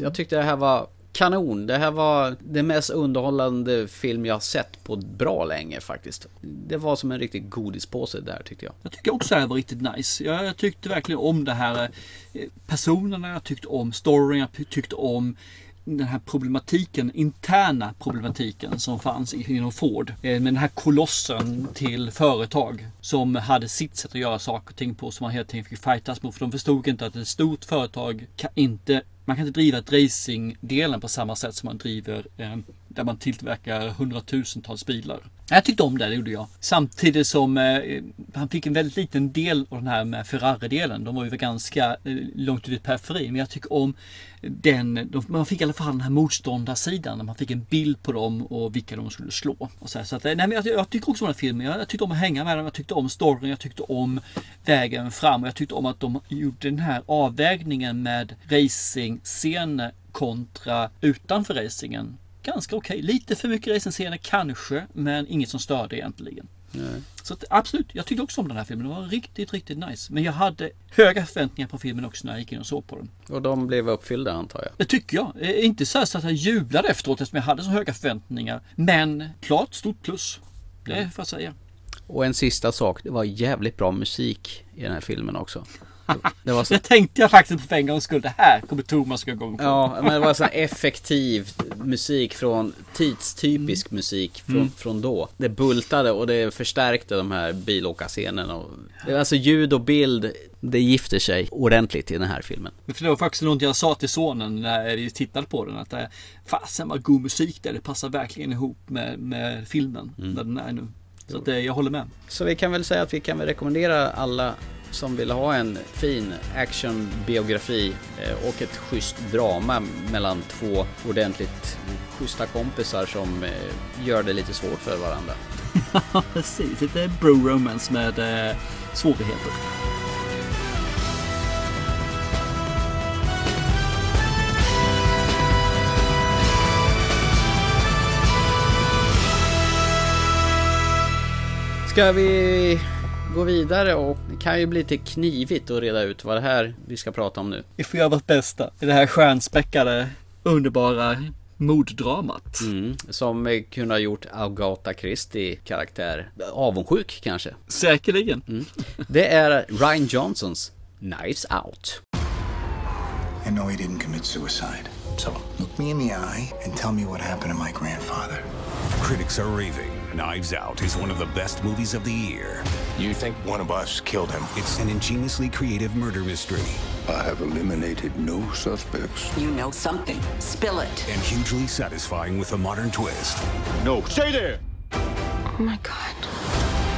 Speaker 2: Jag tyckte det här var kanon. Det här var den mest underhållande film jag har sett på bra länge faktiskt. Det var som en riktig godispåse där tyckte jag.
Speaker 3: Jag tycker också det här var riktigt nice. Jag, jag tyckte verkligen om det här eh, personerna, jag tyckte om storyn, jag tyckte om den här problematiken, interna problematiken som fanns inom Ford. Eh, med den här kolossen till företag som hade sitt sätt att göra saker och ting på som man helt enkelt fick fightas mot. För de förstod inte att ett stort företag kan inte man kan inte driva racingdelen på samma sätt som man driver eh, där man tillverkar hundratusentals bilar. Jag tyckte om det, det gjorde jag. Samtidigt som eh, han fick en väldigt liten del av den här med Ferrari-delen. De var ju ganska eh, långt ut i periferin. Men jag tycker om den, de, man fick i alla fall den här motståndarsidan. När man fick en bild på dem och vilka de skulle slå. Och så här, så att, eh, nej, men jag, jag tycker också om den här filmen. Jag, jag tyckte om att hänga med dem. Jag tyckte om storyn. Jag tyckte om vägen fram. Och jag tyckte om att de gjorde den här avvägningen med racing-scener kontra utanför racingen ganska okej. Okay. Lite för mycket racingscener kanske, men inget som störde egentligen.
Speaker 2: Nej.
Speaker 3: Så att, absolut, jag tyckte också om den här filmen. Den var riktigt, riktigt nice. Men jag hade höga förväntningar på filmen också när jag gick in och såg på den.
Speaker 2: Och de blev uppfyllda antar jag?
Speaker 3: Det tycker jag. Eh, Inte så, så att jag jublade efteråt eftersom jag hade så höga förväntningar. Men klart stort plus. Det får jag säga.
Speaker 2: Och en sista sak, det var jävligt bra musik i den här filmen också.
Speaker 3: Det, var så... <laughs> det tänkte jag faktiskt på för en gångs skull. Det här kommer Thomas gå igång på.
Speaker 2: Ja, men det var så effektiv musik från tidstypisk mm. musik från, mm. från då. Det bultade och det förstärkte de här bilåkarscenerna. Alltså ljud och bild, det gifter sig ordentligt i den här filmen.
Speaker 3: För det var faktiskt något jag sa till sonen när vi tittade på den. Att det, fasen vad god musik där. Det passar verkligen ihop med, med filmen. Mm. Där den är nu. Så att, jag håller med.
Speaker 2: Så vi kan väl säga att vi kan väl rekommendera alla som vill ha en fin actionbiografi eh, och ett schysst drama mellan två ordentligt schyssta kompisar som eh, gör det lite svårt för varandra.
Speaker 3: Ja, <laughs> precis. Lite bro-romance med eh, svårigheter.
Speaker 2: Ska vi gå vidare och det kan ju bli lite knivigt att reda ut vad det här vi ska prata om nu.
Speaker 3: Vi får göra vårt bästa i det här stjärnspäckade, underbara morddramat.
Speaker 2: Mm, som kunde ha gjort Agatha Christie karaktär avundsjuk kanske.
Speaker 3: Säkerligen.
Speaker 2: Mm. Det är Ryan Johnsons Knives Out.
Speaker 9: I know he didn't commit suicide. So look me in the eye and tell me what happened to my grandfather.
Speaker 10: Critics are raving. Knives Out is one of the best movies of the year.
Speaker 8: You think one of us killed him?
Speaker 10: It's an ingeniously creative murder mystery.
Speaker 8: I have eliminated no suspects.
Speaker 11: You know something. Spill it.
Speaker 10: And hugely satisfying with a modern twist.
Speaker 8: No, stay there!
Speaker 11: Oh my god.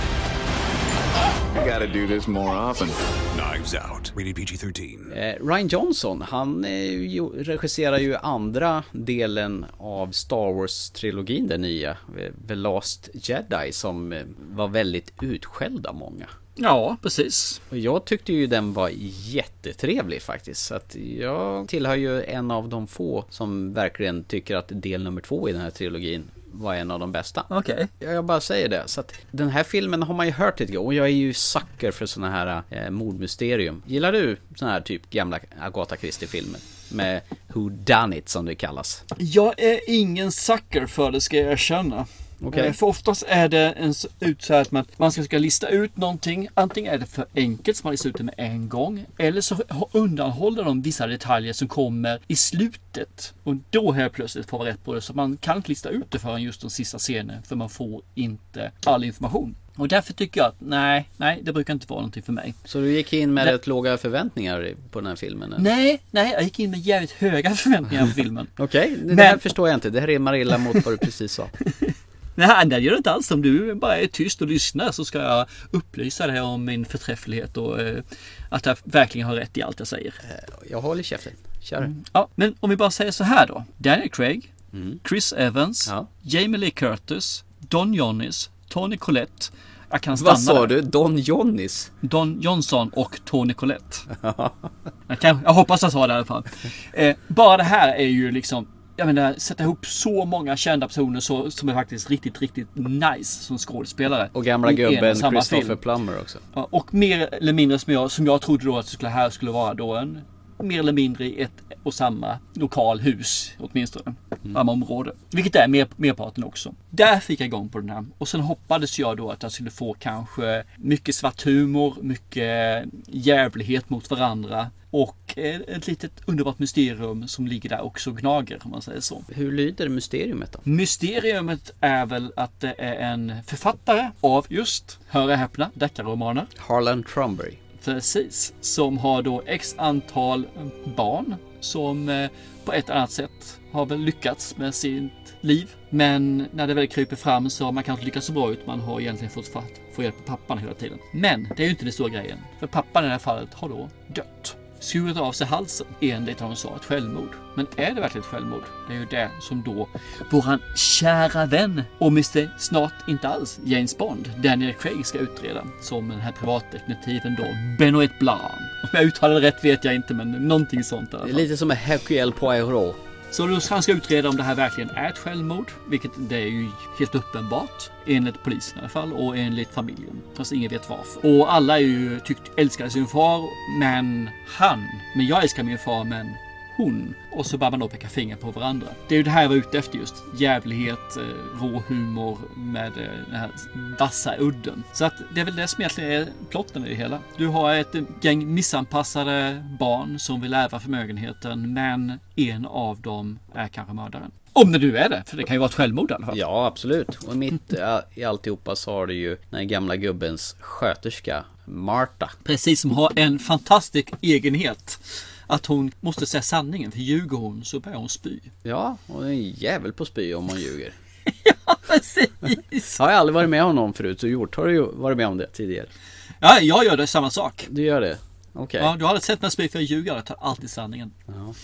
Speaker 8: I gotta do this more often.
Speaker 10: Knives Out, rated PG-13.
Speaker 2: Eh, Ryan Johnson, han eh, regisserar ju andra delen av Star Wars-trilogin, den nya. Eh, The Last Jedi, som eh, var väldigt utskälld av många.
Speaker 3: Ja, precis.
Speaker 2: Och jag tyckte ju den var jättetrevlig faktiskt. Så att jag tillhör ju en av de få som verkligen tycker att del nummer två i den här trilogin var en av de bästa.
Speaker 3: Okej.
Speaker 2: Okay. Jag bara säger det. Så att den här filmen har man ju hört lite och jag är ju sucker för sådana här eh, mordmysterium. Gillar du sådana här typ gamla Agatha Christie-filmer? Med Who Done It som det kallas.
Speaker 3: Jag är ingen sucker för det ska jag erkänna.
Speaker 2: Okay.
Speaker 3: För oftast är det en ut så att man, man ska, ska lista ut någonting. Antingen är det för enkelt så man listar ut det med en gång. Eller så undanhåller de vissa detaljer som kommer i slutet. Och då helt plötsligt får man rätt på det. Så man kan inte lista ut det förrän just den sista scenen. För man får inte all information. Och därför tycker jag att nej, nej, det brukar inte vara någonting för mig.
Speaker 2: Så du gick in med rätt låga förväntningar på den här filmen?
Speaker 3: Eller? Nej, nej, jag gick in med jävligt höga <laughs> förväntningar på <laughs> filmen.
Speaker 2: Okej, okay, det här förstår jag inte. Det här rimmar illa mot vad du precis sa. <laughs>
Speaker 3: Nej, det gör det inte alls. Om du bara är tyst och lyssnar så ska jag upplysa dig om min förträfflighet och eh, att jag verkligen har rätt i allt jag säger.
Speaker 2: Eh, jag håller käften. Kör. Mm.
Speaker 3: Ja, men om vi bara säger så här då. Daniel Craig, mm. Chris Evans, ja. Jamie Lee Curtis, Don Johnnis, Tony Collette.
Speaker 2: Jag kan stanna Vad sa du? Don Johnnis?
Speaker 3: Don Johnson och Tony Collette. <laughs> jag, kan, jag hoppas jag sa det i alla fall. Eh, bara det här är ju liksom jag menar, sätta ihop så många kända personer så, som är faktiskt riktigt, riktigt nice som skådespelare.
Speaker 2: Och gamla gubben Christopher Plummer också.
Speaker 3: Ja, och mer eller mindre som jag, som jag trodde då att det skulle, här skulle vara då en mer eller mindre i ett och samma lokalhus åtminstone. Mm. Samma område. Vilket är mer, merparten också. Där fick jag igång på den här. Och sen hoppades jag då att jag skulle få kanske mycket svart humor, mycket jävlighet mot varandra. Och ett litet underbart mysterium som ligger där också och gnager om man säger så.
Speaker 2: Hur lyder mysteriumet då?
Speaker 3: Mysteriumet är väl att det är en författare av just, hör och häpna, deckarromaner.
Speaker 2: Harlan Trumbury.
Speaker 3: Precis. Som har då x antal barn som eh, på ett annat sätt har väl lyckats med sitt liv. Men när det väl kryper fram så har man kanske inte lyckats så bra ut. Man har egentligen fått fatt, få hjälp av pappan hela tiden. Men det är ju inte den stora grejen. För pappan i det här fallet har då dött. Skurit av sig halsen enligt vad de sa, ett självmord. Men är det verkligen ett självmord? Det är ju det som då våran kära vän och Mr Snart inte alls James Bond, Daniel Craig ska utreda som den här privatdetektiven då, Benoit Blanc. Om jag uttalar det rätt vet jag inte, men någonting sånt alla
Speaker 2: Det är lite som en Hercule Poirot.
Speaker 3: Så då ska han ska utreda om det här verkligen är ett självmord, vilket det är ju helt uppenbart. Enligt polisen i alla fall och enligt familjen. Fast ingen vet varför. Och alla är ju tyckt älskar sin far, men han. Men jag älskar min far, men hon. Och så börjar man då peka finger på varandra. Det är ju det här jag var ute efter just. Jävlighet, eh, rå humor med eh, den här vassa udden. Så att det är väl det som egentligen är plotten i det hela. Du har ett gäng missanpassade barn som vill ärva förmögenheten, men en av dem är kanske mördaren. Om det nu är det, för det kan ju vara ett självmord i alla fall.
Speaker 2: Ja, absolut. Och mitt i alltihopa så har du ju den gamla gubbens sköterska, Marta.
Speaker 3: Precis, som har en fantastisk egenhet. Att hon måste säga sanningen, för ljuger hon så börjar hon spy.
Speaker 2: Ja, och en jävel på spy om hon ljuger. <laughs>
Speaker 3: Precis!
Speaker 2: Har jag aldrig varit med om någon förut så gjort. Har du ju varit med om det tidigare?
Speaker 3: Ja, jag gör det samma sak.
Speaker 2: Du gör det? Okej.
Speaker 3: Ja, du har aldrig sett mig spy för jag ljuger, jag tar alltid sanningen.
Speaker 2: Ja.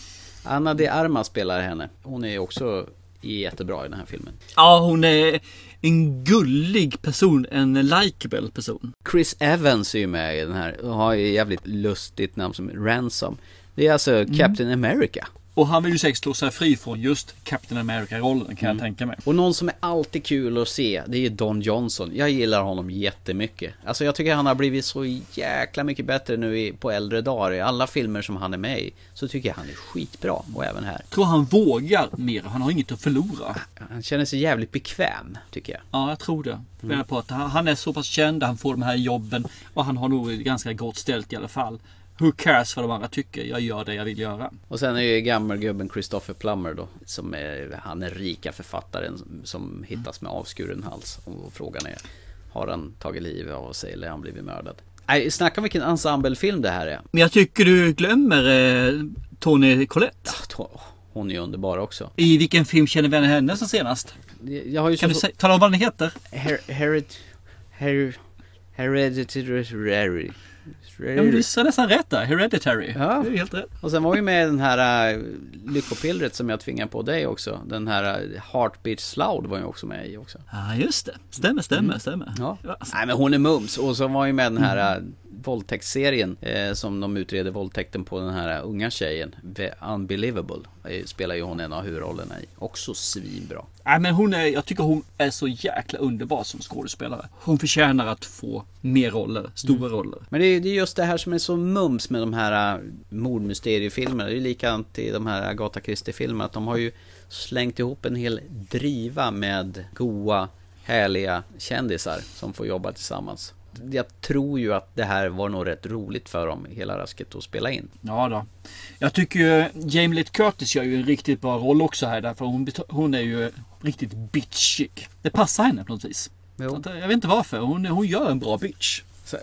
Speaker 2: Anna de Armas spelar henne. Hon är också jättebra i den här filmen.
Speaker 3: Ja, hon är en gullig person, en likable person.
Speaker 2: Chris Evans är ju med i den här och har ju jävligt lustigt namn som Ransom. Det är alltså Captain America.
Speaker 3: Och han vill ju säkert slå sig fri från just Captain America-rollen kan jag tänka mig.
Speaker 2: Och någon som är alltid kul att se, det är Don Johnson. Jag gillar honom jättemycket. Alltså jag tycker han har blivit så jäkla mycket bättre nu på äldre dagar. I alla filmer som han är med i så tycker jag han är skitbra. Och även här.
Speaker 3: Jag tror han vågar mer, han har inget att förlora.
Speaker 2: Han känner sig jävligt bekväm, tycker jag.
Speaker 3: Ja, jag tror det. Mm. På att han han är så pass känd, han får de här jobben och han har nog ganska gott ställt i alla fall. Who cares vad de andra tycker? Jag gör det jag vill göra.
Speaker 2: Och sen är ju gammelgubben Christopher Plummer då. Som är, han är rika författaren som, hittas med avskuren hals. Och frågan är, har han tagit livet av sig eller har han blivit mördad? Nej, snacka om vilken ensemblefilm det här är.
Speaker 3: Men jag tycker du glömmer eh, Tony Collette.
Speaker 2: Ja, hon är ju underbar också.
Speaker 3: I vilken film känner vi henne henne som senast?
Speaker 2: Jag har ju
Speaker 3: kan
Speaker 2: så...
Speaker 3: du säga, tala om vad den heter?
Speaker 2: Her, herit, her, hereditary.
Speaker 3: Ja, men du sa nästan rätt där. Hereditary.
Speaker 2: Ja.
Speaker 3: Det är helt rätt.
Speaker 2: Och sen var ju med den här uh, lyckopillret som jag tvingade på dig också. Den här uh, Heartbeat Sloud var ju också med i också.
Speaker 3: Ja, just det. Stämmer, stämmer,
Speaker 2: Mm.
Speaker 3: stämmer.
Speaker 2: Ja. Nej men hon är mums. Och så var ju med den här uh, våldtäktsserien eh, som de utreder våldtäkten på den här unga tjejen. The Unbelievable. Eh, spelar ju hon en av huvudrollerna i. Också svinbra.
Speaker 3: Nej, men hon är, jag tycker hon är så jäkla underbar som skådespelare. Hon förtjänar att få mer roller, stora
Speaker 2: Mm.
Speaker 3: roller.
Speaker 2: Men det är, det är just det här som är så mums med de här äh, mordmysteriefilmerna. Det är likadant i de här Agatha Christie-filmerna. Att de har ju slängt ihop en hel driva med goa, härliga kändisar som får jobba tillsammans. Jag tror ju att det här var nog rätt roligt för dem, hela rasket, att spela in.
Speaker 3: Ja då. Jag tycker ju Jamie Lee Curtis gör ju en riktigt bra roll också här. Därför hon, hon är ju riktigt bitchig. Det passar henne på något vis.
Speaker 2: Jo.
Speaker 3: Jag vet inte varför. Hon, hon gör en bra bitch.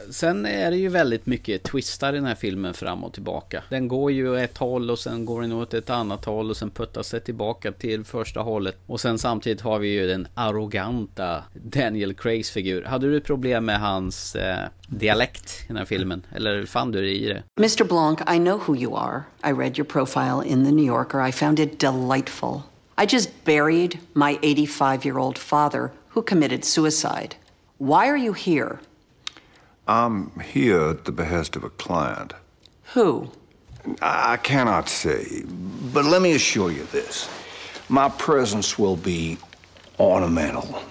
Speaker 2: Sen är det ju väldigt mycket twistar i den här filmen fram och tillbaka. Den går ju ett håll och sen går den åt ett annat håll och sen puttas det tillbaka till första hållet. Och sen samtidigt har vi ju den arroganta Daniel Craigs figur. Hade du problem med hans eh, dialekt i den här filmen? Eller fann du det i det?
Speaker 11: Mr. Blanc, I know who you are. I read your profile in the New Yorker. I found it delightful. I just buried my 85 year old father who committed suicide. Why are you here?
Speaker 12: I'm here at the behest of a client.
Speaker 11: Who?
Speaker 12: I cannot say, but let me assure you this. My presence will be ornamental.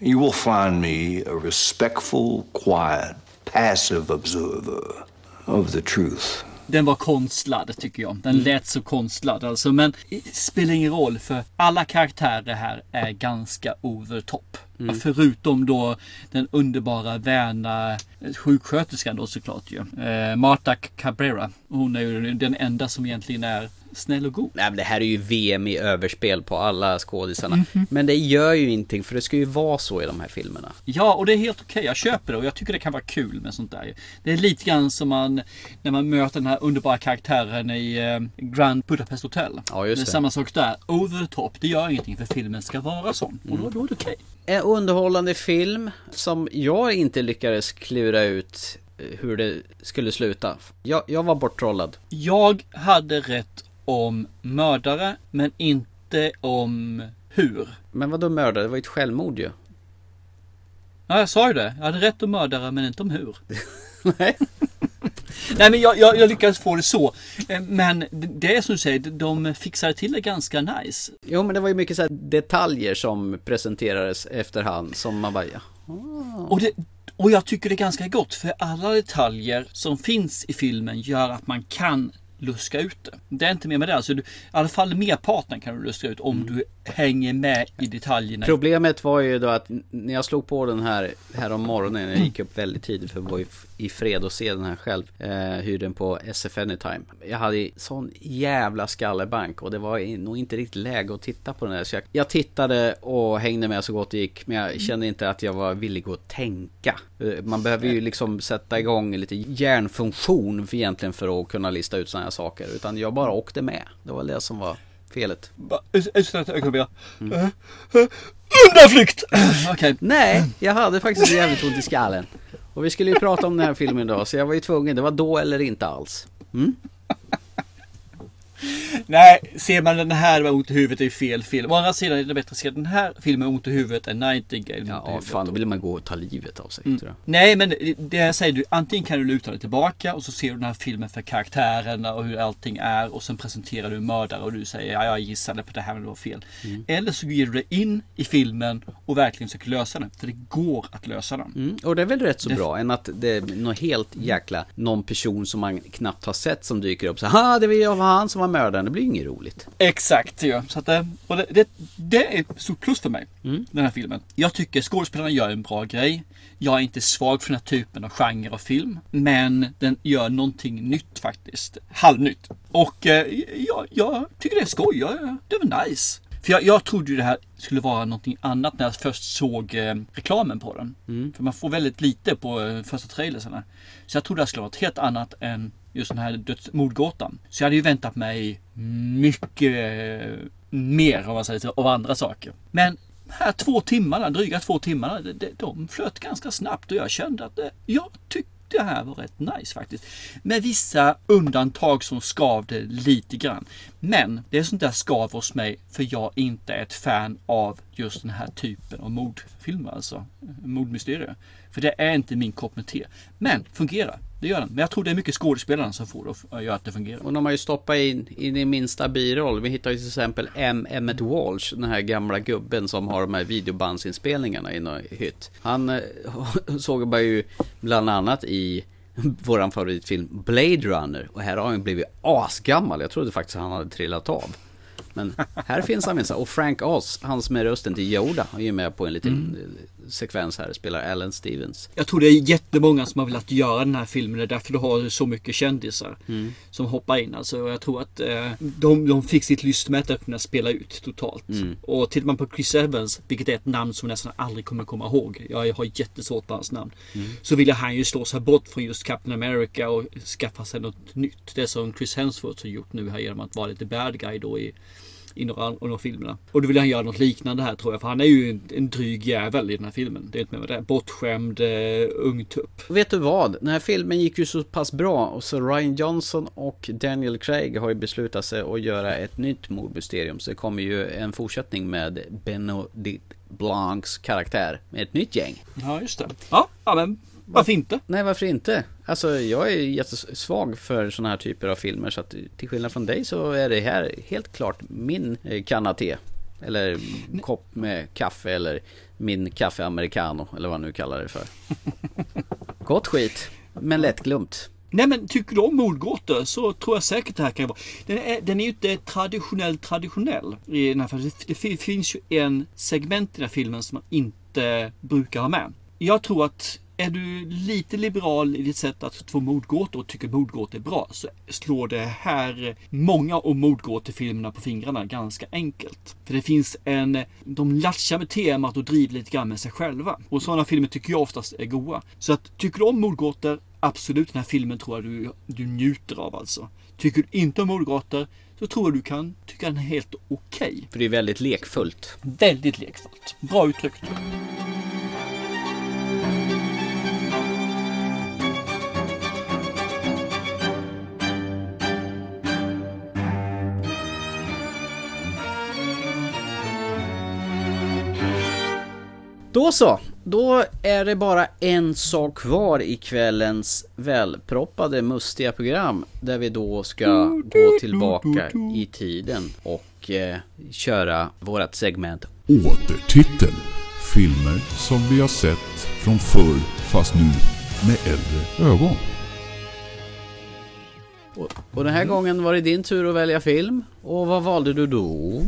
Speaker 12: You will find me a respectful, quiet, passive observer of the truth.
Speaker 3: Den var konstlad tycker jag. Den lät så konstlad alltså. Men det spelar ingen roll för alla karaktärer här är ganska over top.
Speaker 2: Mm.
Speaker 3: Förutom då den underbara väna sjuksköterskan då såklart ju. Eh, Marta Cabrera. Hon är ju den enda som egentligen är snäll och god.
Speaker 2: Nej, men det här är ju VM i överspel på alla skådisarna.
Speaker 3: Mhm.
Speaker 2: Men det gör ju ingenting för det ska ju vara så i de här filmerna.
Speaker 3: Ja, och det är helt okej. Jag köper det och jag tycker det kan vara kul med sånt där. Det är lite grann som man när man möter den här underbara karaktären i eh, Grand Budapest Hotel.
Speaker 2: Ja, just
Speaker 3: det är
Speaker 2: det.
Speaker 3: samma sak där. Over the top. Det gör ingenting för filmen ska vara sån. Och då, då är det okej.
Speaker 2: En underhållande film som jag inte lyckades klura ut eh, hur det skulle sluta. Jag, jag var borttrollad.
Speaker 3: Jag hade rätt om mördare, men inte om hur.
Speaker 2: Men vad då mördare? Det var ju ett självmord ju.
Speaker 3: Ja, jag sa ju det. Jag hade rätt om mördare, men inte om hur. <laughs> Nej. Nej, men jag, jag, jag lyckades få det så. Eh, Men det- är som du säger, de fixade till det ganska nice.
Speaker 2: Jo, men det var ju mycket så här detaljer som presenterades efterhand som man bara, ja.
Speaker 3: Och, det, och jag tycker det är ganska gott för alla detaljer som finns i filmen gör att man kan luska ut det. Det är inte mer med det. Alltså, du, I alla fall merparten kan du luska ut om du hänger med i detaljerna.
Speaker 2: Problemet var ju då att när jag slog på den här här om morgonen, jag gick upp väldigt tidigt för att vara i, f- i fred och se den här själv, eh, hyrde den på SF Anytime. Jag hade sån jävla skallebank och det var nog inte riktigt läge att titta på den här. Så jag, jag tittade och hängde med så gott det gick, men jag kände inte att jag var villig att tänka. Eh, Man behöver ju liksom sätta igång lite hjärnfunktion för egentligen för att kunna lista ut sådana här saker, utan jag bara åkte med. Det var det som var felet.
Speaker 3: Ett ögonblick. Eh, eh, Undanflykt! Okej.
Speaker 2: Nej, jag hade faktiskt jävligt ont i skallen. Och vi skulle ju prata om den här filmen idag, så jag var ju tvungen. Det var då eller inte alls. Mm? <laughs>
Speaker 3: Nej, ser man den här med ont i huvudet är fel film. Å andra sidan är det bättre att se den här filmen med ont i huvudet än Nightingale
Speaker 2: Ja, fan, då vill man gå och ta livet av sig,
Speaker 3: Mm. Nej, men det- jag säger du, antingen kan du luta dig tillbaka och så ser du den här filmen för karaktärerna och hur allting är och sen presenterar du en mördare och du säger ja, jag gissade på det här men det var fel.
Speaker 2: Mm.
Speaker 3: Eller så ger du dig in i filmen och verkligen försöker lösa den. För det går att lösa den.
Speaker 2: Mm, och det är väl rätt så
Speaker 3: Det-
Speaker 2: bra, än att det är något helt jäkla, någon person som man knappt har sett som dyker upp så ha det var jag, var han som var mördaren, det blir ju inget roligt.
Speaker 3: Exakt, ja. Så att, eh, och det, det, det är ett stort plus för mig,
Speaker 2: Mm.
Speaker 3: den här filmen. Jag tycker skådespelarna gör en bra grej. Jag är inte svag för den här typen av genre av film. Men den gör någonting nytt faktiskt. Halvnytt. Och eh, jag, jag tycker det är skoj. Jag, det var nice. För jag, jag trodde ju det här skulle vara någonting annat när jag först såg eh, reklamen på den.
Speaker 2: Mm.
Speaker 3: För man får väldigt lite på eh, första trailersarna. Så jag trodde det skulle vara något helt annat än just den här döds- mordgåtan. Så jag hade ju väntat mig mycket eh, mer om man säger så, av andra saker. Men här två timmarna, dryga två timmarna, de, de, de flöt ganska snabbt och jag kände att eh, jag tyckte det här var rätt nice faktiskt. Med vissa undantag som skavde lite grann. Men det är sånt där skav hos mig för jag inte är ett fan av just den här typen av mordfilmer, alltså mordmysterier. För det är inte min kopp med te. Men fungerar, det gör den. Men jag tror det är mycket skådespelarna som får det att göra att det fungerar.
Speaker 2: Och de har ju stoppat in i din minsta biroll. Vi hittar ju till exempel M. Emmet Walsh, den här gamla gubben som har de här videobandsinspelningarna i någon hytt. Han eh, <laughs> såg man ju bland annat i våran favoritfilm Blade Runner. Och här har han blivit asgammal. Jag trodde faktiskt han hade trillat av. Men här finns han minsann. Och Frank Oz, han som är rösten till Yoda, är ju med på en liten
Speaker 3: Mm.
Speaker 2: Sekvens här. Spelar Alan Stevens.
Speaker 3: Jag tror det är jättemånga som har velat göra den här filmen. Det är därför du har så mycket kändisar
Speaker 2: Mm.
Speaker 3: som hoppar in. Alltså, jag tror att eh, de, de fick sitt lystmäte att kunna spela ut totalt.
Speaker 2: Mm.
Speaker 3: Och tittar man på Chris Evans, vilket är ett namn som nästan aldrig kommer komma ihåg. Jag har jättesvårt på hans namn.
Speaker 2: Mm.
Speaker 3: Så ville han ju slå sig bort från just Captain America och skaffa sig något nytt. Det som Chris Hemsworth har gjort nu här genom att vara lite bad guy då i i några av de filmerna. Och då vill han göra något liknande här tror jag. För han är ju en, en dryg jävel i den här filmen. Det är inte med det. Bortskämd eh, ung tupp.
Speaker 2: Vet du vad? Den här filmen gick ju så pass bra och så Ryan Johnson och Daniel Craig har ju beslutat sig att göra ett nytt mordmysterium. Så det kommer ju en fortsättning med Benedict Blancs karaktär med ett nytt gäng.
Speaker 3: Ja, just det. Ja, ja men varför inte?
Speaker 2: Nej, varför inte? Alltså, jag är jättesvag för sådana här typer av filmer så att till skillnad från dig så är det här helt klart min eh, kanna te. Eller kopp med kaffe eller min kaffe americano eller vad man nu kallar det för. <laughs> Gott skit, men lättglömt.
Speaker 3: Nej men tycker du om mordgåtor så tror jag säkert det här kan vara. Den är, den är ju inte traditionell traditionell i den här filmen. Det fi- finns ju en segment i den här filmen som man inte brukar ha med. Jag tror att är du lite liberal i ditt sätt att få mordgåtor och tycker mordgåtor är bra så slår det här många av mordgåtefilmerna på fingrarna ganska enkelt. För det finns en, de latchar med temat och driver lite grann med sig själva. Och sådana filmer tycker jag oftast är goa. Så att tycker du om mordgåtor, absolut den här filmen tror jag du, du njuter av alltså. Tycker du inte om mordgåtor så tror jag du kan tycka den är helt okej. Okay.
Speaker 2: För det är väldigt lekfullt.
Speaker 3: Väldigt lekfullt. Bra uttryckt.
Speaker 2: Då så, då är det bara en sak kvar i kvällens välproppade mustiga program där vi då ska gå tillbaka i tiden och eh, köra vårat segment
Speaker 1: Återtitel. Filmer som vi har sett från förr fast nu med äldre ögon.
Speaker 2: Och, och den här gången var det din tur att välja film. Och vad valde du då?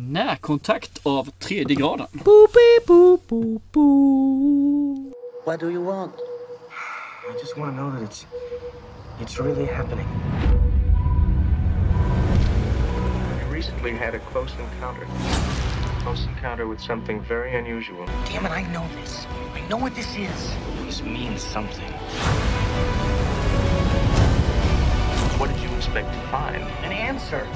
Speaker 3: Närkontakt av tredje graden.
Speaker 2: Boop, boop, boop, boop.
Speaker 13: What do you want?
Speaker 6: I just want to know that it's it's really happening.
Speaker 14: I recently had a close encounter. Close encounter with something very unusual.
Speaker 13: Damn it, I know this. I know what this is.
Speaker 6: This means something.
Speaker 14: What did you expect to find?
Speaker 13: An answer.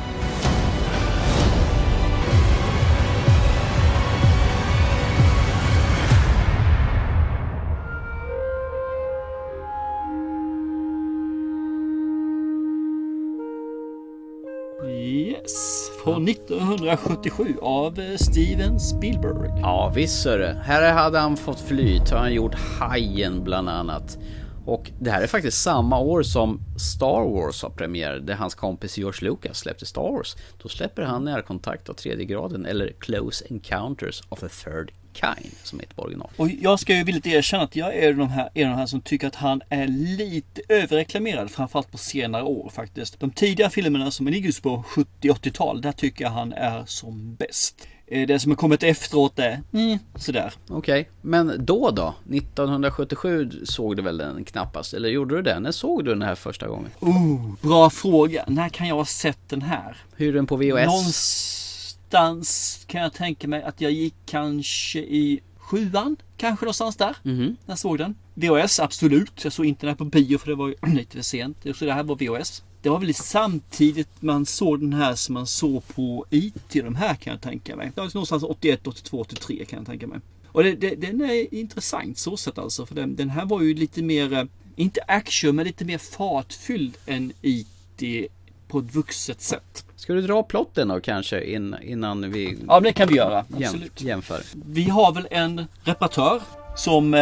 Speaker 3: Yes, från 1977 av eh, Steven Spielberg.
Speaker 2: Ja visst är det. Här hade han fått flyt. Har han gjort Hajen bland annat. Och det här är faktiskt samma år som Star Wars har premiär, där hans kompis George Lucas släppte Star Wars. Då släpper han Närkontakt av tredje graden, eller Close Encounters of a Third Kind, som heter på original.
Speaker 3: Och jag ska ju villigt erkänna att jag är de här, en av de här som tycker att han är lite överreklamerad, framförallt på senare år faktiskt. De tidiga filmerna som ligger på 70-80-tal, där tycker jag han är som bäst. Eh, Det som har kommit efteråt är mm, sådär.
Speaker 2: Okej, okay. men då då? 1977 såg du väl den knappast? Eller gjorde du det? När såg du den här första gången?
Speaker 3: Oh, bra fråga. När kan jag ha sett den här?
Speaker 2: Hur den på VHS?
Speaker 3: Någonstans kan jag tänka mig att jag gick kanske i sjuan. Kanske någonstans där.
Speaker 2: Mm.
Speaker 3: När jag såg den. VHS, absolut. Jag såg inte den här på bio för det var <clears throat> lite för sent. Så det här var VHS. Det var väl samtidigt man såg den här som man såg på IT, de här kan jag tänka mig. Det var någonstans 81, 82, 83 kan jag tänka mig. Och det, det, den är intressant så sett alltså. För den, den här var ju lite mer, inte action, men lite mer fartfylld än IT på ett vuxet sätt.
Speaker 2: Ska du dra plotten då kanske in, innan vi
Speaker 3: Ja, det kan vi göra. Absolut.
Speaker 2: jämför?
Speaker 3: Vi har väl en reparatör som eh,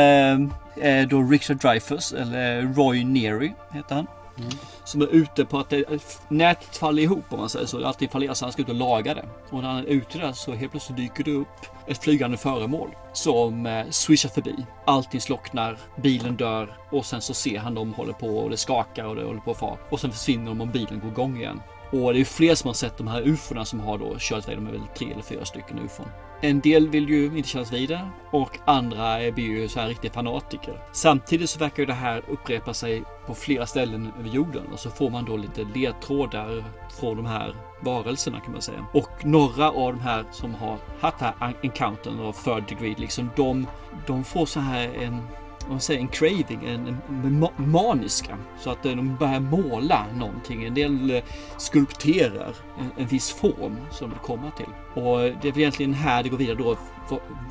Speaker 3: är då Richard Dreyfuss, eller Roy Neary heter han. Mm. Som är ute på att det, nätet faller ihop om man säger så. Alltid fallerar så han ska ut och laga det. Och när han är ute där så helt plötsligt dyker det upp ett flygande föremål som eh, swishar förbi. Allting slocknar, bilen dör och sen så ser han dem håller på och det skakar och det håller på att fara. Och sen försvinner de och bilen går igång igen. Och det är fler som har sett de här ufona som har då kört iväg. De är väl tre eller fyra stycken ufon. En del vill ju inte kännas vid det och andra blir ju så här riktiga fanatiker. Samtidigt så verkar ju det här upprepa sig på flera ställen över jorden och så får man då lite ledtrådar från de här varelserna kan man säga. Och några av de här som har haft det här encountern av third degree, liksom de, de får så här en man säger en craving, en, en maniska. Så att eh, de börjar måla någonting. En del eh, skulpterar en, en viss form som de vill komma till. Och eh, det är väl egentligen här det går vidare då.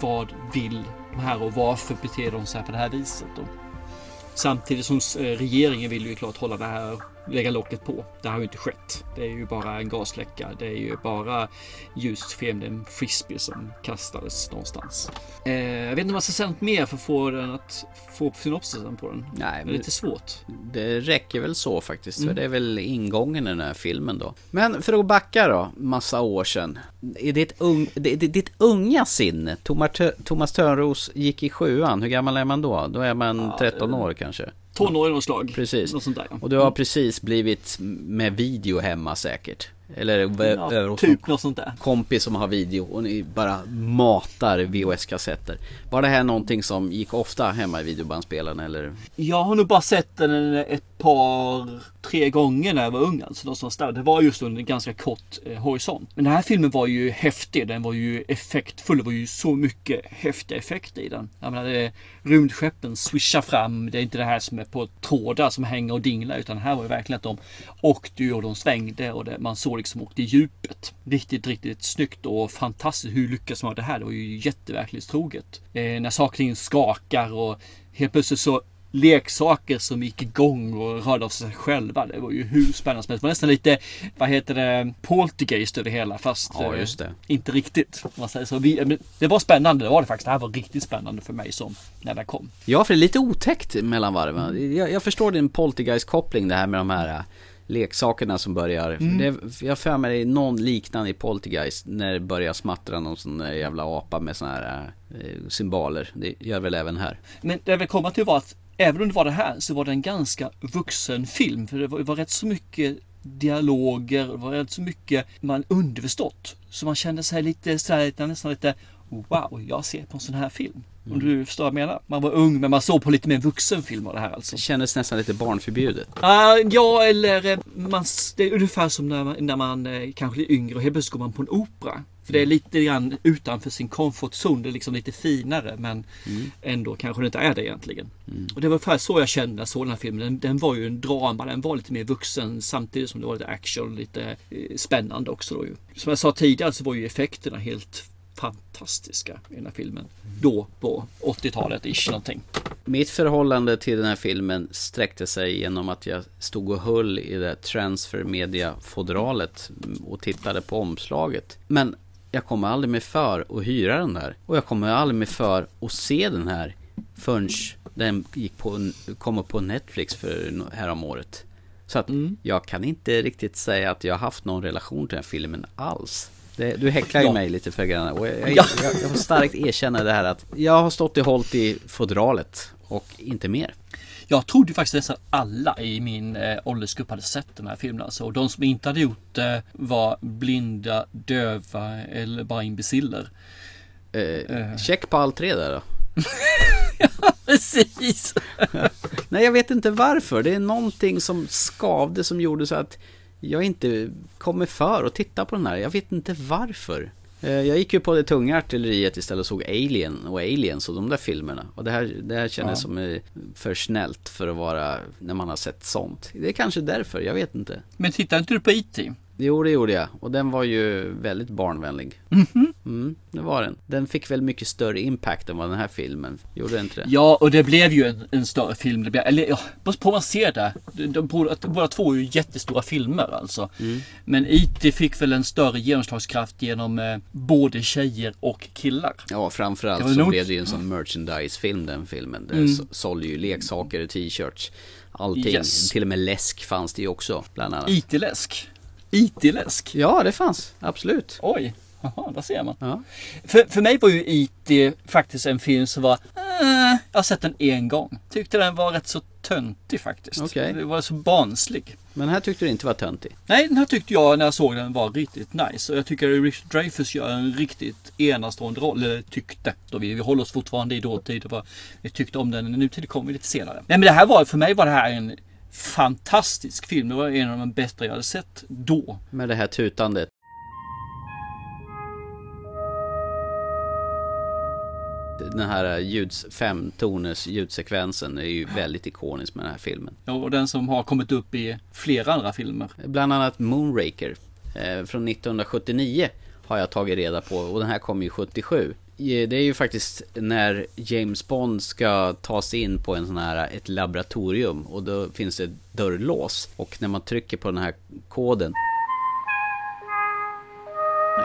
Speaker 3: Vad vill de här och varför beter de sig på det här viset? Då? Samtidigt som regeringen vill ju klart hålla det här lägga locket på. Det har ju inte skett. Det är ju bara en gasläcka. Det är ju bara just fienden frisbee som kastades någonstans. Eh, jag vet inte om man ska säga något mer för att få den att få synopsisen på den.
Speaker 2: Nej,
Speaker 3: det är lite svårt.
Speaker 2: Det räcker väl så faktiskt. Mm. För det är väl ingången i den här filmen då. Men för att backa då, massa år sedan. I ditt, un, ditt unga sinne, Thomas Törnros gick i sjuan. Hur gammal är man då? Då är man 13 år kanske.
Speaker 3: Tonåring något slag.
Speaker 2: Precis.
Speaker 3: Något sånt där.
Speaker 2: Och du har precis blivit med video hemma säkert. Eller
Speaker 3: Ja, typ något sånt där.
Speaker 2: kompis som har video och ni bara matar VHS-kassetter. Var det här någonting som gick ofta hemma i videobandspelaren eller?
Speaker 3: Jag har nog bara sett den ett par, tre gånger när jag var ung. Alltså någonstans där. Det var just under en ganska kort eh, horisont. Men den här filmen var ju häftig. Den var ju effektfull. Det var ju så mycket häftiga effekter i den. Jag menar, det, rymdskeppen swishar fram. Det är inte det här som är på trådar som hänger och dinglar. Utan här var det verkligen att de åkte ju och de svängde och det, man såg liksom åkte i djupet. Riktigt, riktigt snyggt och fantastiskt. Hur lyckas man med det här? Det var ju jätteverklighetstroget. Eh, när saker och ting skakar och helt plötsligt så leksaker som gick igång och rörde av sig själva. Det var ju hur spännande som helst. Det var nästan lite, vad heter det, poltergeist över det hela fast
Speaker 2: Ja,
Speaker 3: eh,
Speaker 2: just det.
Speaker 3: inte riktigt. Man säger så. Vi, men det var spännande, det var det faktiskt. Det här var riktigt spännande för mig som när det kom.
Speaker 2: Ja, för det är lite otäckt mellan varven. Jag, jag förstår din Poltergeist-koppling det här med de här äh, leksakerna som börjar.
Speaker 3: Mm.
Speaker 2: Det, jag för mig det är någon liknande i Poltergeist när det börjar smattra någon sån där jävla apa med såna här äh, symboler. Det gör väl även här.
Speaker 3: Men det jag vill komma till var att även om det var det här så var det en ganska vuxen film. För det var, det var rätt så mycket dialoger, det var rätt så mycket man underförstått. Så man kände sig lite lite- nästan lite Wow, jag ser på en sån här film. Om du förstår vad jag menar. Man var ung men man såg på lite mer vuxen film av det här alltså.
Speaker 2: Det kändes nästan lite barnförbjudet.
Speaker 3: Ah, ja, eller eh, man, det är ungefär som när man, när man eh, kanske är yngre och helt plötsligt går man på en opera. För det är lite grann utanför sin comfort zone. Det är liksom lite finare men ändå kanske det inte är det egentligen. Och det var ungefär så jag kände när jag såg den här filmen. Den, den var ju en drama, den var lite mer vuxen samtidigt som det var lite action lite eh, spännande också. Då ju. Som jag sa tidigare så var ju effekterna helt fantastiska i den här filmen. Då på 80-talet ish någonting.
Speaker 2: Mitt förhållande till den här filmen sträckte sig genom att jag stod och höll i det transfer media fodralet och tittade på omslaget. Men jag kommer aldrig med för att hyra den där. Och jag kommer aldrig med för att se den här förrän den gick på, kom upp på Netflix för här om året. Så att jag kan inte riktigt säga att jag har haft någon relation till den filmen alls. Det, du häcklar ju
Speaker 3: Ja.
Speaker 2: mig lite för grann och jag, jag,
Speaker 3: Ja.
Speaker 2: jag, jag får starkt erkänna det här att jag har stått och hållit i fodralet och inte mer.
Speaker 3: Jag trodde faktiskt nästan alla i min eh, åldersgrupp hade sett den här filmen. Alltså. Och de som inte hade gjort det var blinda, döva eller bara imbeciller.
Speaker 2: Eh, check på all tre där då. <laughs>
Speaker 3: Precis! <laughs>
Speaker 2: Nej, jag vet inte varför. Det är någonting som skavde som gjorde så att jag inte kommer för att titta på den här. Jag vet inte varför. Eh, Jag gick ju på det tunga artilleriet istället och såg Alien och Aliens och de där filmerna. Och det här, det här kändes
Speaker 3: Ja.
Speaker 2: som eh, för snällt för att vara när man har sett sånt. Det är kanske därför, jag vet inte.
Speaker 3: Men tittar inte du på E IT?
Speaker 2: Jo, det gjorde jag. Och den var ju väldigt barnvänlig. Mm, det var den. Den fick väl mycket större impact än vad den här filmen gjorde den inte det?
Speaker 3: Ja, och det blev ju en, en större film. Det blev, eller ja, beror på hur man ser det. De, båda, båda två är ju jättestora filmer alltså. Men IT fick väl en större genomslagskraft genom eh, både tjejer och killar.
Speaker 2: Ja, framförallt så
Speaker 3: nog-
Speaker 2: blev det ju en sån merchandise-film den filmen. Det
Speaker 3: Mm.
Speaker 2: så- sålde ju leksaker, t-shirts, allting.
Speaker 3: Yes.
Speaker 2: Till och med läsk fanns det ju också, bland annat.
Speaker 3: IT-läsk. IT-läsk.
Speaker 2: Ja, det fanns. Absolut.
Speaker 3: Oj, Jaha, där ser man.
Speaker 2: Ja.
Speaker 3: För, för mig var ju IT faktiskt en film som var... Eh, jag har sett den en gång. Tyckte den var rätt så töntig faktiskt.
Speaker 2: Okej.
Speaker 3: Det var så barnslig.
Speaker 2: Men här tyckte du inte var töntig?
Speaker 3: Nej, den här tyckte jag när jag såg den var riktigt nice. Och jag tycker att Richard Dreyfuss gör en riktigt enastående roll. Eller tyckte. Då vi, vi håller oss fortfarande i dåtid. och vad Vi tyckte om den. Nutid kommer vi lite senare. Nej men det här var, för mig var det här en fantastisk film. Det var en av de bästa jag hade sett då.
Speaker 2: Med det här tutandet. Den här ljuds, femtoners ljudsekvensen är ju väldigt ikonisk med den här filmen.
Speaker 3: Ja, Och den som har kommit upp i flera andra filmer.
Speaker 2: Bland annat Moonraker eh, från 1979 har jag tagit reda på och den här kom ju 77. Eh, Det är ju faktiskt när James Bond ska ta sig in på en sån här, ett laboratorium och då finns det dörrlås och när man trycker på den här koden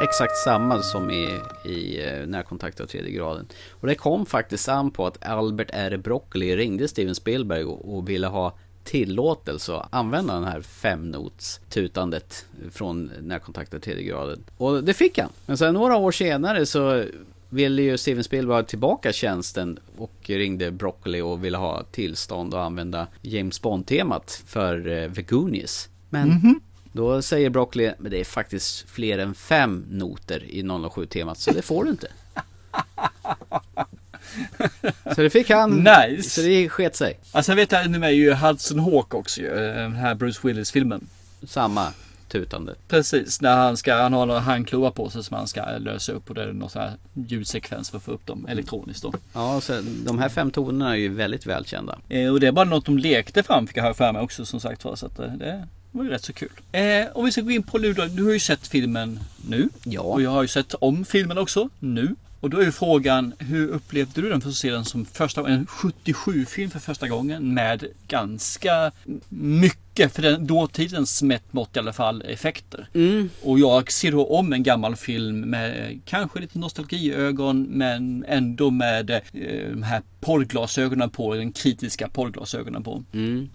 Speaker 2: Exakt samma som i, i eh, närkontakt av tredje graden. Och det kom faktiskt an på att Albert R. Broccoli ringde Steven Spielberg och, och ville ha tillåtelse att använda den här femnots-tutandet från närkontakt av tredje graden. Och det fick han. Men sen några år senare så ville ju Steven Spielberg tillbaka tjänsten och ringde Broccoli och ville ha tillstånd att använda James Bond-temat för eh, The Goonies. Men
Speaker 3: Mhm.
Speaker 2: Då säger Broccoli, men det är faktiskt fler än fem noter i 007-temat, så det får du inte. Så det fick han.
Speaker 3: Nice.
Speaker 2: Så det sket sig.
Speaker 3: Alltså jag vet att nu är ju Hudson Hawk också ju, eh, den här Bruce Willis-filmen.
Speaker 2: Samma tutande.
Speaker 3: Precis, när han ska, han har några handklovar på sig som han ska lösa upp och det är någon sån här ljudsekvens för att få upp dem elektroniskt då.
Speaker 2: Ja, så de här fem tonerna är ju väldigt välkända.
Speaker 3: Eh, och det är bara något de lekte fram fick jag höra för mig också som sagt var. Så att eh, det var ju rätt så kul. Eh, om vi ska gå in på Ludo, du har ju sett filmen nu.
Speaker 2: Ja.
Speaker 3: Och jag har ju sett om filmen också nu. Och då är ju frågan, hur upplevde du den för att se den som första en 77-film för första gången med ganska mycket, för den dåtidens mätt mått i alla fall, effekter.
Speaker 2: Mm.
Speaker 3: Och jag ser då om en gammal film med kanske lite nostalgiögon men ändå med eh, de här porrglasögonen på, den kritiska porrglasögonen på.
Speaker 2: Mm.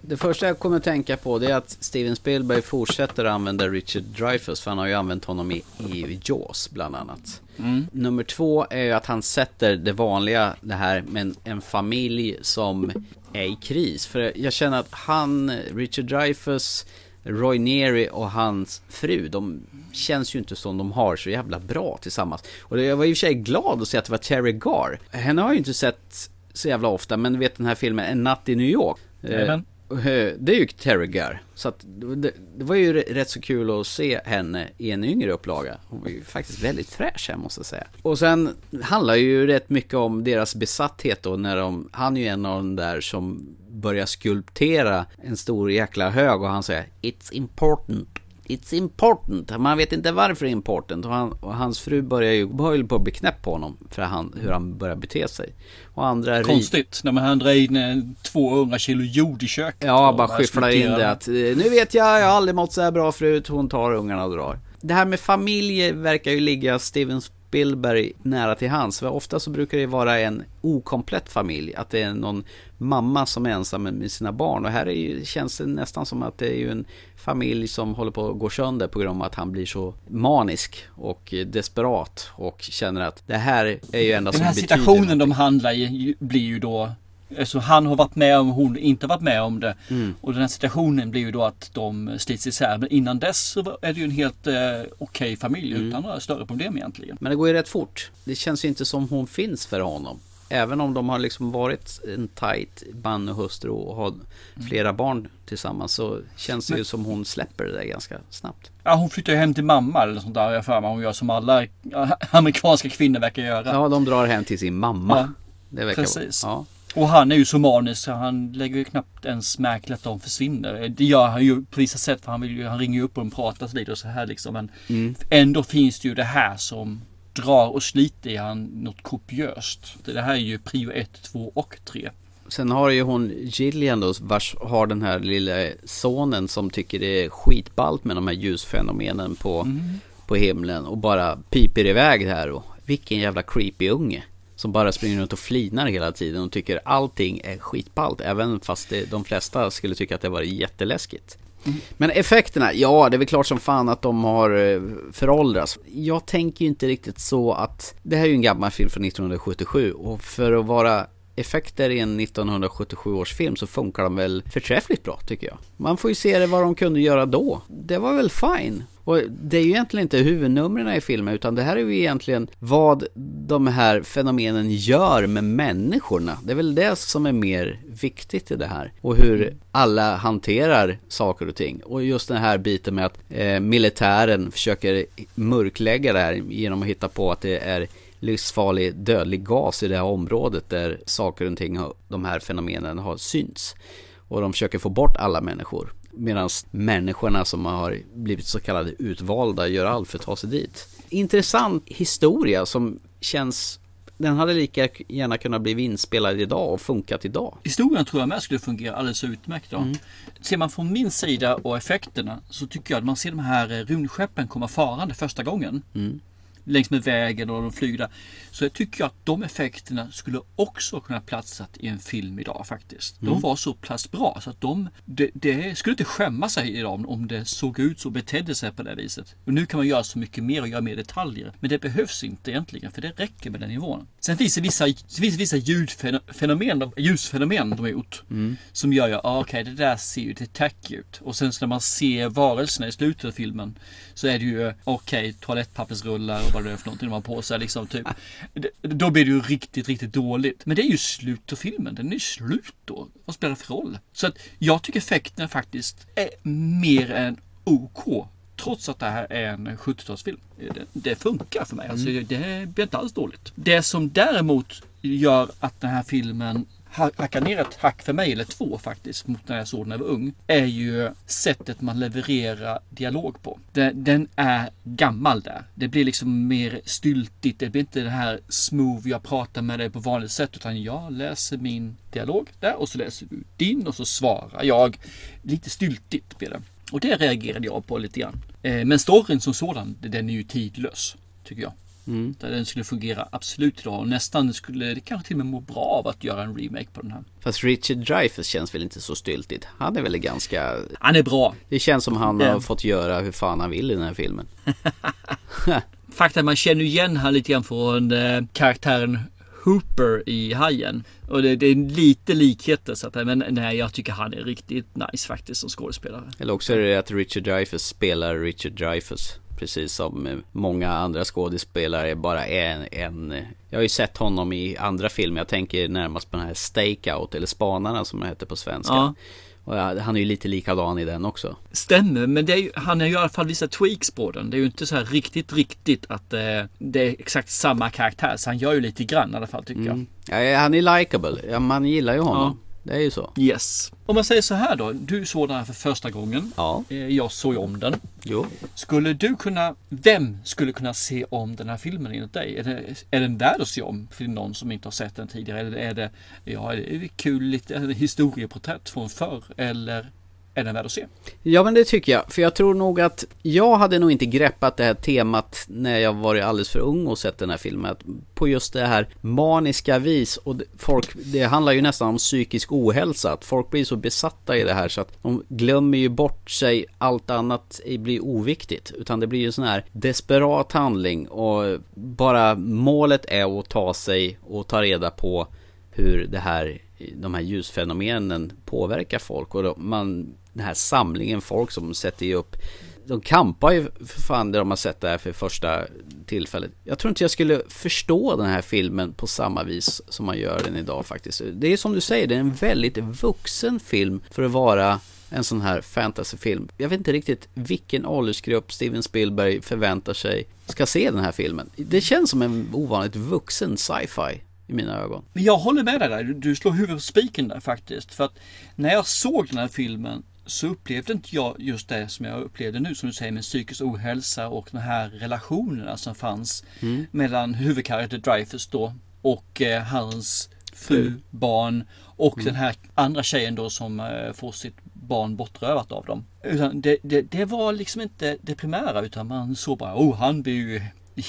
Speaker 2: Det första jag kommer att tänka på det är att Steven Spielberg fortsätter använda Richard Dreyfuss för han har ju använt honom i, i Jaws bland annat.
Speaker 3: Mm.
Speaker 2: Nummer två är ju att han sätter det vanliga, det här med en, en familj som är i kris. För jag känner att han, Richard Dreyfuss, Roy Neary och hans fru, de känns ju inte som de har så jävla bra tillsammans. Och jag var i och för sig glad att se att det var Terry Gar. Henne har jag ju inte sett så jävla ofta, men du vet den här filmen En natt i New York.
Speaker 3: Eh, Amen.
Speaker 2: Eh, det är ju Terry Gar. Så att det, det var ju rätt så kul att se henne i en yngre upplaga. Hon var ju faktiskt väldigt fräsch här måste jag säga. Och sen handlar ju rätt mycket om deras besatthet då när de, han är ju en av de där som börjar skulptera en stor jäkla hög och han säger It's important. It's important. Man vet inte varför det är important. Och, han, och hans fru börjar ju höll på att bli knäpp på honom för han, hur han börjar bete sig. Och andra ri-
Speaker 3: Konstigt, när man han drar in eh, 200 kilo jord i köket.
Speaker 2: Ja, bara skyfflar in det att eh, nu vet jag, jag har aldrig mått så här bra förut. Hon tar ungarna och drar. Det här med familj verkar ju ligga Steven Spielberg nära till hands. För ofta så brukar det vara en okomplett familj. Att det är någon mamma som är ensam med sina barn. Och här är ju, känns det nästan som att det är ju en familj som håller på att gå sönder på grund av att han blir så manisk och desperat. Och känner att det här är ju enda
Speaker 3: Den
Speaker 2: som
Speaker 3: här
Speaker 2: betyder
Speaker 3: situationen de handlar i blir ju då Alltså han har varit med om, hon inte varit med om det.
Speaker 2: Mm.
Speaker 3: Och den här situationen blir ju då att de slits isär. Men innan dess så är det ju en helt eh, okej familj
Speaker 2: Mm.
Speaker 3: utan några större problem egentligen.
Speaker 2: Men det går ju rätt fort. Det känns ju inte som hon finns för honom. Även om de har liksom varit en tight man och hustru och har flera barn tillsammans så känns det ju
Speaker 3: Men-
Speaker 2: som hon släpper det där ganska snabbt.
Speaker 3: Ja, hon flyttar ju hem till mamma eller sånt där jag för mig. Hon gör som alla amerikanska kvinnor verkar göra.
Speaker 2: Ja, de drar hem till sin mamma.
Speaker 3: Ja,
Speaker 2: det verkar
Speaker 3: precis.
Speaker 2: Ja.
Speaker 3: Och han är ju så manisk så han lägger ju knappt ens märke till att de försvinner. Det gör han ju på vissa sätt för han, vill ju, han ringer ju upp och de pratar lite och så här liksom. Men
Speaker 2: Mm.
Speaker 3: ändå finns det ju det här som drar och sliter i han något kopiöst. Det här är ju prio 1, 2 och 3.
Speaker 2: Sen har ju hon Gillian då, vars har den här lilla sonen som tycker det är skitballt med de här ljusfenomenen på,
Speaker 3: Mm.
Speaker 2: på himlen och bara piper iväg här. Och vilken jävla creepy unge. Som bara springer runt och flinar hela tiden och tycker allting är skitballt. Även fast det, de flesta skulle tycka att det var jätteläskigt. Men effekterna, ja det är väl klart som fan att de har eh, föråldrats. Jag tänker ju inte riktigt så att det här är ju en gammal film från 1977 och för att vara effekter i en 1977 års film så funkar de väl förträffligt bra tycker jag. Man får ju se det vad de kunde göra då. Det var väl fine. Och det är ju egentligen inte huvudnumren i filmen utan det här är ju egentligen vad de här fenomenen gör med människorna. Det är väl det som är mer viktigt i det här. Och hur alla hanterar saker och ting. Och just den här biten med att eh, militären försöker mörklägga det här genom att hitta på att det är livsfarlig dödlig gas i det här området där saker och ting, har, de här fenomenen har synts. Och de försöker få bort alla människor. Medan människorna som har blivit så kallade utvalda gör allt för att ta sig dit. Intressant historia som känns den hade lika gärna kunnat bli inspelad idag och funkat idag.
Speaker 3: Historien tror jag med skulle fungera alldeles utmärkt. Då.
Speaker 2: Mm.
Speaker 3: Ser man från min sida och effekterna så tycker jag att man ser de här rymdskeppen komma farande första gången.
Speaker 2: Mm.
Speaker 3: Längs med vägen och de flyger där. Så jag tycker att de effekterna skulle också kunna platsat i en film idag faktiskt. De
Speaker 2: Mm.
Speaker 3: var så pass bra så att de, det, det skulle inte skämma sig idag om det såg ut så och betedde sig på det viset. Och nu kan man göra så mycket mer och göra mer detaljer. Men det behövs inte egentligen för det räcker med den nivån. Sen finns det vissa, det finns vissa ljudfenomen, de- ljusfenomen de har gjort.
Speaker 2: Mm.
Speaker 3: Som gör ju, ah, okej det där ser ju lite tacky ut. Och sen så när man ser varelserna i slutet av filmen. Så är det ju, okej toalettpappersrullar och vad det är för någonting de har på sig liksom typ. Då blir det ju riktigt, riktigt dåligt. Men det är ju slut av filmen. Den är ju slut då. Vad spelar det för roll? Så att jag tycker effekterna faktiskt är mer än OK. Trots att det här är en 70-talsfilm. Det, det funkar för mig. Alltså, det blir inte alls dåligt. Det som däremot gör att den här filmen hacka ner ett hack för mig, eller två faktiskt, mot när jag såg den när jag var ung. Är ju sättet man levererar dialog på. Den, den är gammal där. Det blir liksom mer styltigt. Det blir inte det här smooth, jag pratar med dig på vanligt sätt. Utan jag läser min dialog där och så läser du din och så svarar jag. Lite styltigt blir det. Och det reagerade jag på lite grann. Eh, men storyn som sådan, den är ju tidlös. Tycker jag.
Speaker 2: Mm.
Speaker 3: Där Den skulle fungera absolut idag och nästan skulle det kanske till och med må bra av att göra en remake på den här.
Speaker 2: Fast Richard Dreyfuss känns väl inte så styltigt. Han är väl ganska...
Speaker 3: Han är bra.
Speaker 2: Det känns som han har fått göra hur fan han vill i den här filmen. <laughs>
Speaker 3: Faktum att man känner igen han lite grann från eh, karaktären Hooper i Hajen. Och det, det är lite likheter så att, men nej jag tycker han är riktigt nice faktiskt som skådespelare.
Speaker 2: Eller också är det att Richard Dreyfuss spelar Richard Dreyfuss. Precis som många andra skådespelare bara är en, en... Jag har ju sett honom i andra filmer. Jag tänker närmast på den här Stakeout eller Spanarna som det heter på svenska.
Speaker 3: Ja.
Speaker 2: Och ja, han är ju lite likadan i den också.
Speaker 3: Stämmer, men är ju, han har ju i alla fall vissa tweaks på den. Det är ju inte så här riktigt, riktigt att eh, det är exakt samma karaktär. Så han gör ju lite grann i alla fall tycker
Speaker 2: Mm. Ja, han är likable. Ja, man gillar ju honom. Det är ju så.
Speaker 3: Yes. Om man säger så här då. Du såg den här för första gången.
Speaker 2: Ja.
Speaker 3: Eh, Jag såg ju om den.
Speaker 2: Jo.
Speaker 3: Skulle du kunna, vem skulle kunna se om den här filmen enligt dig? Är, det, är den värd att se om för någon som inte har sett den tidigare? Eller är det, ja, är det kul lite är det historieporträtt från förr? Eller är den värd att se?
Speaker 2: Ja men det tycker jag. För jag tror nog att jag hade nog inte greppat det här temat när jag varit alldeles för ung och sett den här filmen. Att på just det här maniska vis. Och folk, det handlar ju nästan om psykisk ohälsa. Att folk blir så besatta i det här så att de glömmer ju bort sig. Allt annat blir oviktigt. Utan det blir ju en sån här desperat handling. Och bara målet är att ta sig och ta reda på hur det här, de här ljusfenomenen påverkar folk. Och då, man, den här samlingen folk som sätter ju upp de kampar ju för fan där de har sett det här för första tillfället. Jag tror inte jag skulle förstå den här filmen på samma vis som man gör den idag faktiskt. Det är som du säger, det är en väldigt vuxen film för att vara en sån här fantasyfilm. Jag vet inte riktigt vilken åldersgrupp Steven Spielberg förväntar sig ska se den här filmen. Det känns som en ovanligt vuxen sci-fi i mina ögon.
Speaker 3: Men jag håller med dig där. Du- Du slår huvudet på spiken där faktiskt. För att när jag såg den här filmen så upplevde inte jag just det som jag upplevde nu som du säger med psykisk ohälsa och de här relationerna som fanns
Speaker 2: Mm.
Speaker 3: mellan huvudkaraktären Dreyfus då och eh, hans fru,
Speaker 2: Fru.
Speaker 3: barn och
Speaker 2: Mm.
Speaker 3: den här andra tjejen då som eh, får sitt barn bortrövat av dem. Utan det, det, det var liksom inte det primära utan man såg bara, oh han blir ju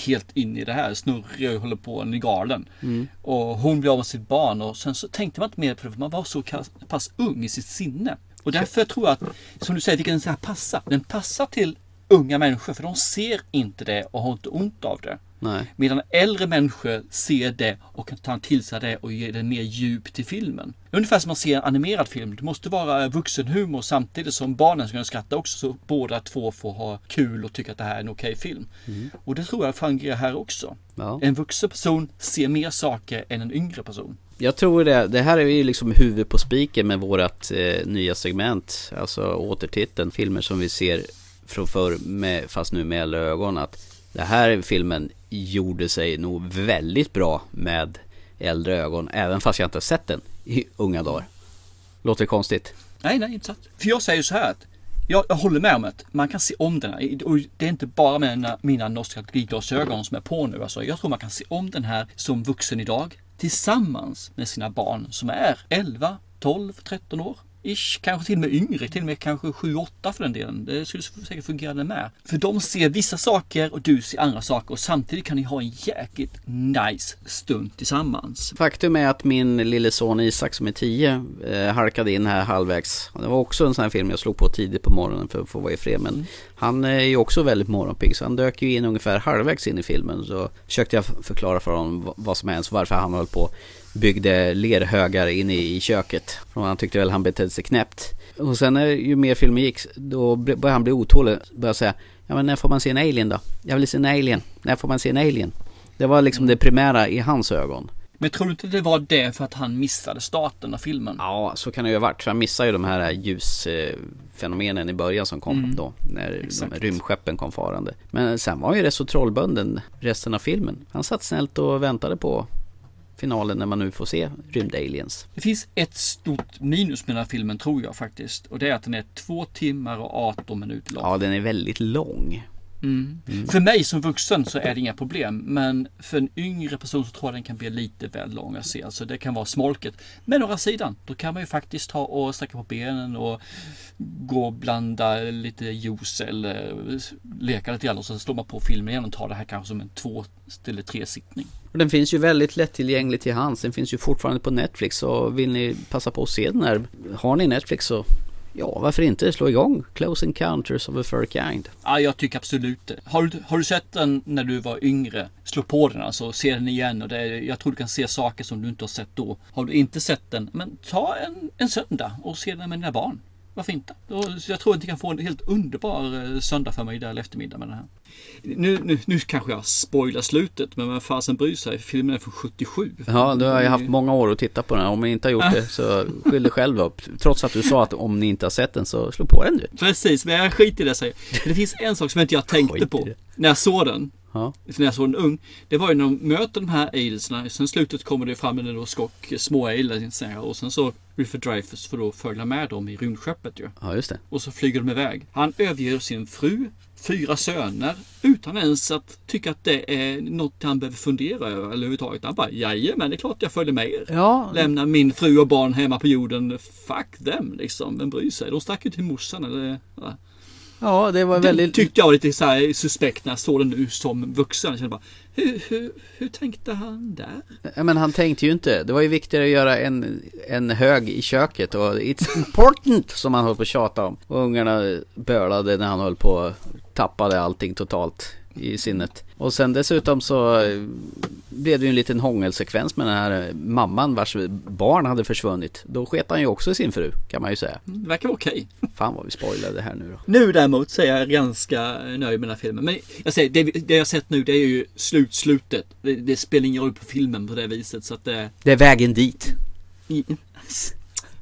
Speaker 3: helt in i det här, snurrig och håller på, han är galen.
Speaker 2: Mm.
Speaker 3: Och hon blir av med sitt barn och sen så tänkte man inte mer på det för man var så pass ung i sitt sinne. Och därför tror jag att, som du säger, vilken den här passar. Den passar till unga människor för de ser inte det och har inte ont av det.
Speaker 2: Nej.
Speaker 3: Medan äldre människor ser det och kan ta till sig det och ge det mer djup till filmen. Ungefär som man ser en animerad film. Det måste vara vuxenhumor samtidigt som barnen ska kunna skratta också så båda två får ha kul och tycka att det här är en okej film.
Speaker 2: Mm.
Speaker 3: Och det tror jag fungerar här också.
Speaker 2: Ja.
Speaker 3: En vuxen person ser mer saker än en yngre person.
Speaker 2: Jag tror det. Det här är ju liksom huvud på spiken med vårat eh, nya segment. Alltså återtiteln. Filmer som vi ser från förr, med, fast nu med äldre ögon. Att det här filmen gjorde sig nog väldigt bra med äldre ögon. Även fast jag inte har sett den i unga dagar. Låter konstigt?
Speaker 3: Nej, nej, inte sant. För jag säger så här att jag, jag håller med om att man kan se om den här. Och det är inte bara mina, mina nostalgiglasögon som är på nu. Alltså, jag tror man kan se om den här som vuxen idag tillsammans med sina barn som är 11, 12, 13 år ish, kanske till och med yngre, till och med kanske 7-8 för den delen. Det skulle säkert fungera det med. För de ser vissa saker och du ser andra saker och samtidigt kan ni ha en jäkligt nice stund tillsammans.
Speaker 2: Faktum är att min lille son Isak som är 10 eh, halkade in här halvvägs. Det var också en sån här film jag slog på tidigt på morgonen för att få vara i fred. Men
Speaker 3: Mm.
Speaker 2: han är ju också väldigt morgonpigg så han dök ju in ungefär halvvägs in i filmen. Så försökte jag förklara för honom vad- som helst, varför han höll på byggde lerhögar inne i köket. Och han tyckte väl han betedde sig knäppt. Och sen när, ju mer filmen gick, då började han bli otålig. Började säga, ja men när får man se en alien då? Jag vill se en alien. När får man se en alien? Det var liksom det primära i hans ögon.
Speaker 3: Men tror du inte det var det för att han missade starten av filmen?
Speaker 2: Ja, så kan det ju ha varit. För han missade ju de här ljusfenomenen i början som kom
Speaker 3: Mm,
Speaker 2: då. När
Speaker 3: exakt.
Speaker 2: rymdskeppen kom farande. Men sen var ju rätt så trollbunden resten av filmen. Han satt snällt och väntade på finalen när man nu får se rymdaliens.
Speaker 3: Det finns ett stort minus med den här filmen tror jag faktiskt. Och det är att den är två timmar och 18 minuter lång.
Speaker 2: Ja, den är väldigt lång.
Speaker 3: Mm.
Speaker 2: Mm.
Speaker 3: För mig som vuxen så är det inga problem. Men för en yngre person så tror jag den kan bli lite väl lång att se. Alltså det kan vara smolket. Men å andra sidan, då kan man ju faktiskt ta och sträcka på benen och gå och blanda lite juice eller leka lite grann och så slår man på filmen igen och tar det här kanske som en två eller tre sittning.
Speaker 2: Och den finns ju väldigt lättillgänglig till hands. Den finns ju fortfarande på Netflix. Så vill ni passa på att se den här. Har ni Netflix så ja, varför inte slå igång Close Encounters of a Fur Kind.
Speaker 3: Ja, jag tycker absolut det. Har du, har du sett den när du var yngre? Slå på den alltså, se den igen och det är, jag tror du kan se saker som du inte har sett då. Har du inte sett den, men ta en, en söndag och se den med dina barn. Varför inte? Så jag tror att ni kan få en helt underbar eh, söndag för mig där eller eftermiddag med den här. Nu, nu, nu kanske jag spoilar slutet, men vem fasen bryr sig? Filmen är från 77.
Speaker 2: Ja, du har ju haft många år att titta på den. Om ni inte har gjort det så skyll dig själv upp. Trots att du sa att om ni inte har sett den så slå på den du.
Speaker 3: Precis, men jag skiter i det säger. Det finns en sak som inte jag tänkte på när jag såg den.
Speaker 2: Ja.
Speaker 3: När jag såg den ung. Det var ju när de möter de här aliensna. Sen slutet kommer det fram en skock små här, och sen så Rifford Dreyfuss får då följa med dem i rymdskeppet ju.
Speaker 2: Ja, just det.
Speaker 3: Och så flyger de iväg. Han överger sin fru, fyra söner utan ens att tycka att det är något han behöver fundera över eller överhuvudtaget. Han bara jajamän, det är klart jag följer med er.
Speaker 2: Ja.
Speaker 3: Lämnar min fru och barn hemma på jorden. Fuck them liksom. Vem bryr sig? De stack ju till morsan eller... Ja.
Speaker 2: Ja, det var
Speaker 3: Det
Speaker 2: väldigt...
Speaker 3: tyckte jag var lite så här suspekt när jag såg den nu som vuxen. Jag kände bara, hur, hur, hur tänkte han där?
Speaker 2: Ja, men han tänkte ju inte. Det var ju viktigare att göra en, en hög i köket och it's important som han höll på att tjata om. Och ungarna bölade när han höll på och tappade allting totalt i sinnet. Och sen dessutom så eh, blev det ju en liten hångelsekvens med den här mamman vars barn hade försvunnit. Då sket han ju också i sin fru kan man ju säga.
Speaker 3: Det verkar okej.
Speaker 2: Fan vad vi spoilade här nu då.
Speaker 3: Nu däremot så är jag ganska nöjd med den här filmen. Men jag säger, det, det jag sett nu det är ju slut, slutet. Det, det spelar ingen roll på filmen på det viset. Så att det...
Speaker 2: Det är vägen dit.
Speaker 3: I,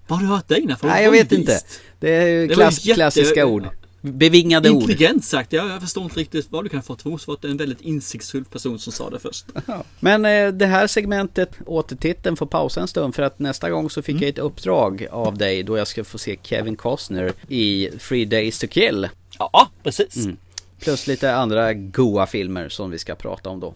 Speaker 3: vad <laughs> har du hört dig för
Speaker 2: Nej jag vet inte. Det är ju
Speaker 3: Det
Speaker 2: klass,
Speaker 3: jätte-
Speaker 2: klassiska ord. Bevingade ord.
Speaker 3: Intelligent sagt. Jag, jag förstår inte riktigt vad du kan ha fått. Det måste vara en väldigt insiktsfull person som sa det först. <laughs>
Speaker 2: Men eh, det här segmentet, återtiteln, får pausa en stund för att nästa gång så fick jag ett uppdrag av dig då jag ska få se Kevin Costner i Three Days to Kill.
Speaker 3: Ja, precis.
Speaker 2: Mm. Plus lite andra goa filmer som vi ska prata om då.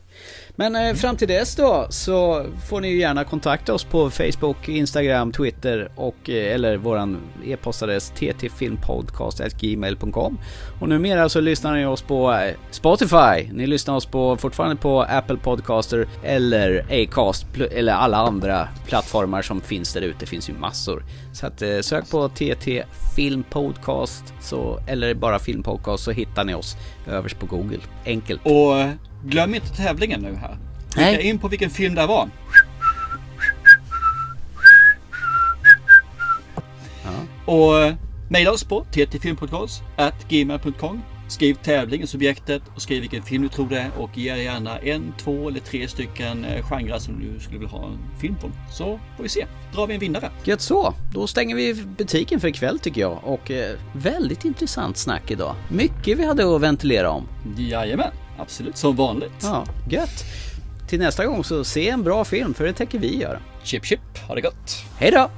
Speaker 2: Men eh, fram till dess då så får ni ju gärna kontakta oss på Facebook, Instagram, Twitter och eh, eller våran e-postadress ttfilmpodcast.gmail.com Och numera så lyssnar ni oss på eh, Spotify. Ni lyssnar oss på, fortfarande på Apple Podcaster eller Acast eller alla andra plattformar som finns där ute. Det finns ju massor. Så att sök på TT Filmpodcast så, eller bara Filmpodcast så hittar ni oss överst på Google. Enkelt.
Speaker 3: Och glöm inte tävlingen nu här. Klicka in på vilken film det var. Och eh, mejla oss på ttfilmpodcast.gmail.com Skriv tävlingen, subjektet och skriv vilken film du tror det är och ge gärna en, två eller tre stycken eh, genrer som du skulle vilja ha en film på. Så får vi se. Drar vi en vinnare.
Speaker 2: Gött så, då stänger vi butiken för ikväll tycker jag och eh, väldigt intressant snack idag. Mycket vi hade att ventilera om.
Speaker 3: Jajamän, absolut. Som vanligt.
Speaker 2: Ja, gött. Till nästa gång så se en bra film för det tänker vi göra.
Speaker 3: Chip chip, ha det gott.
Speaker 2: Hej då!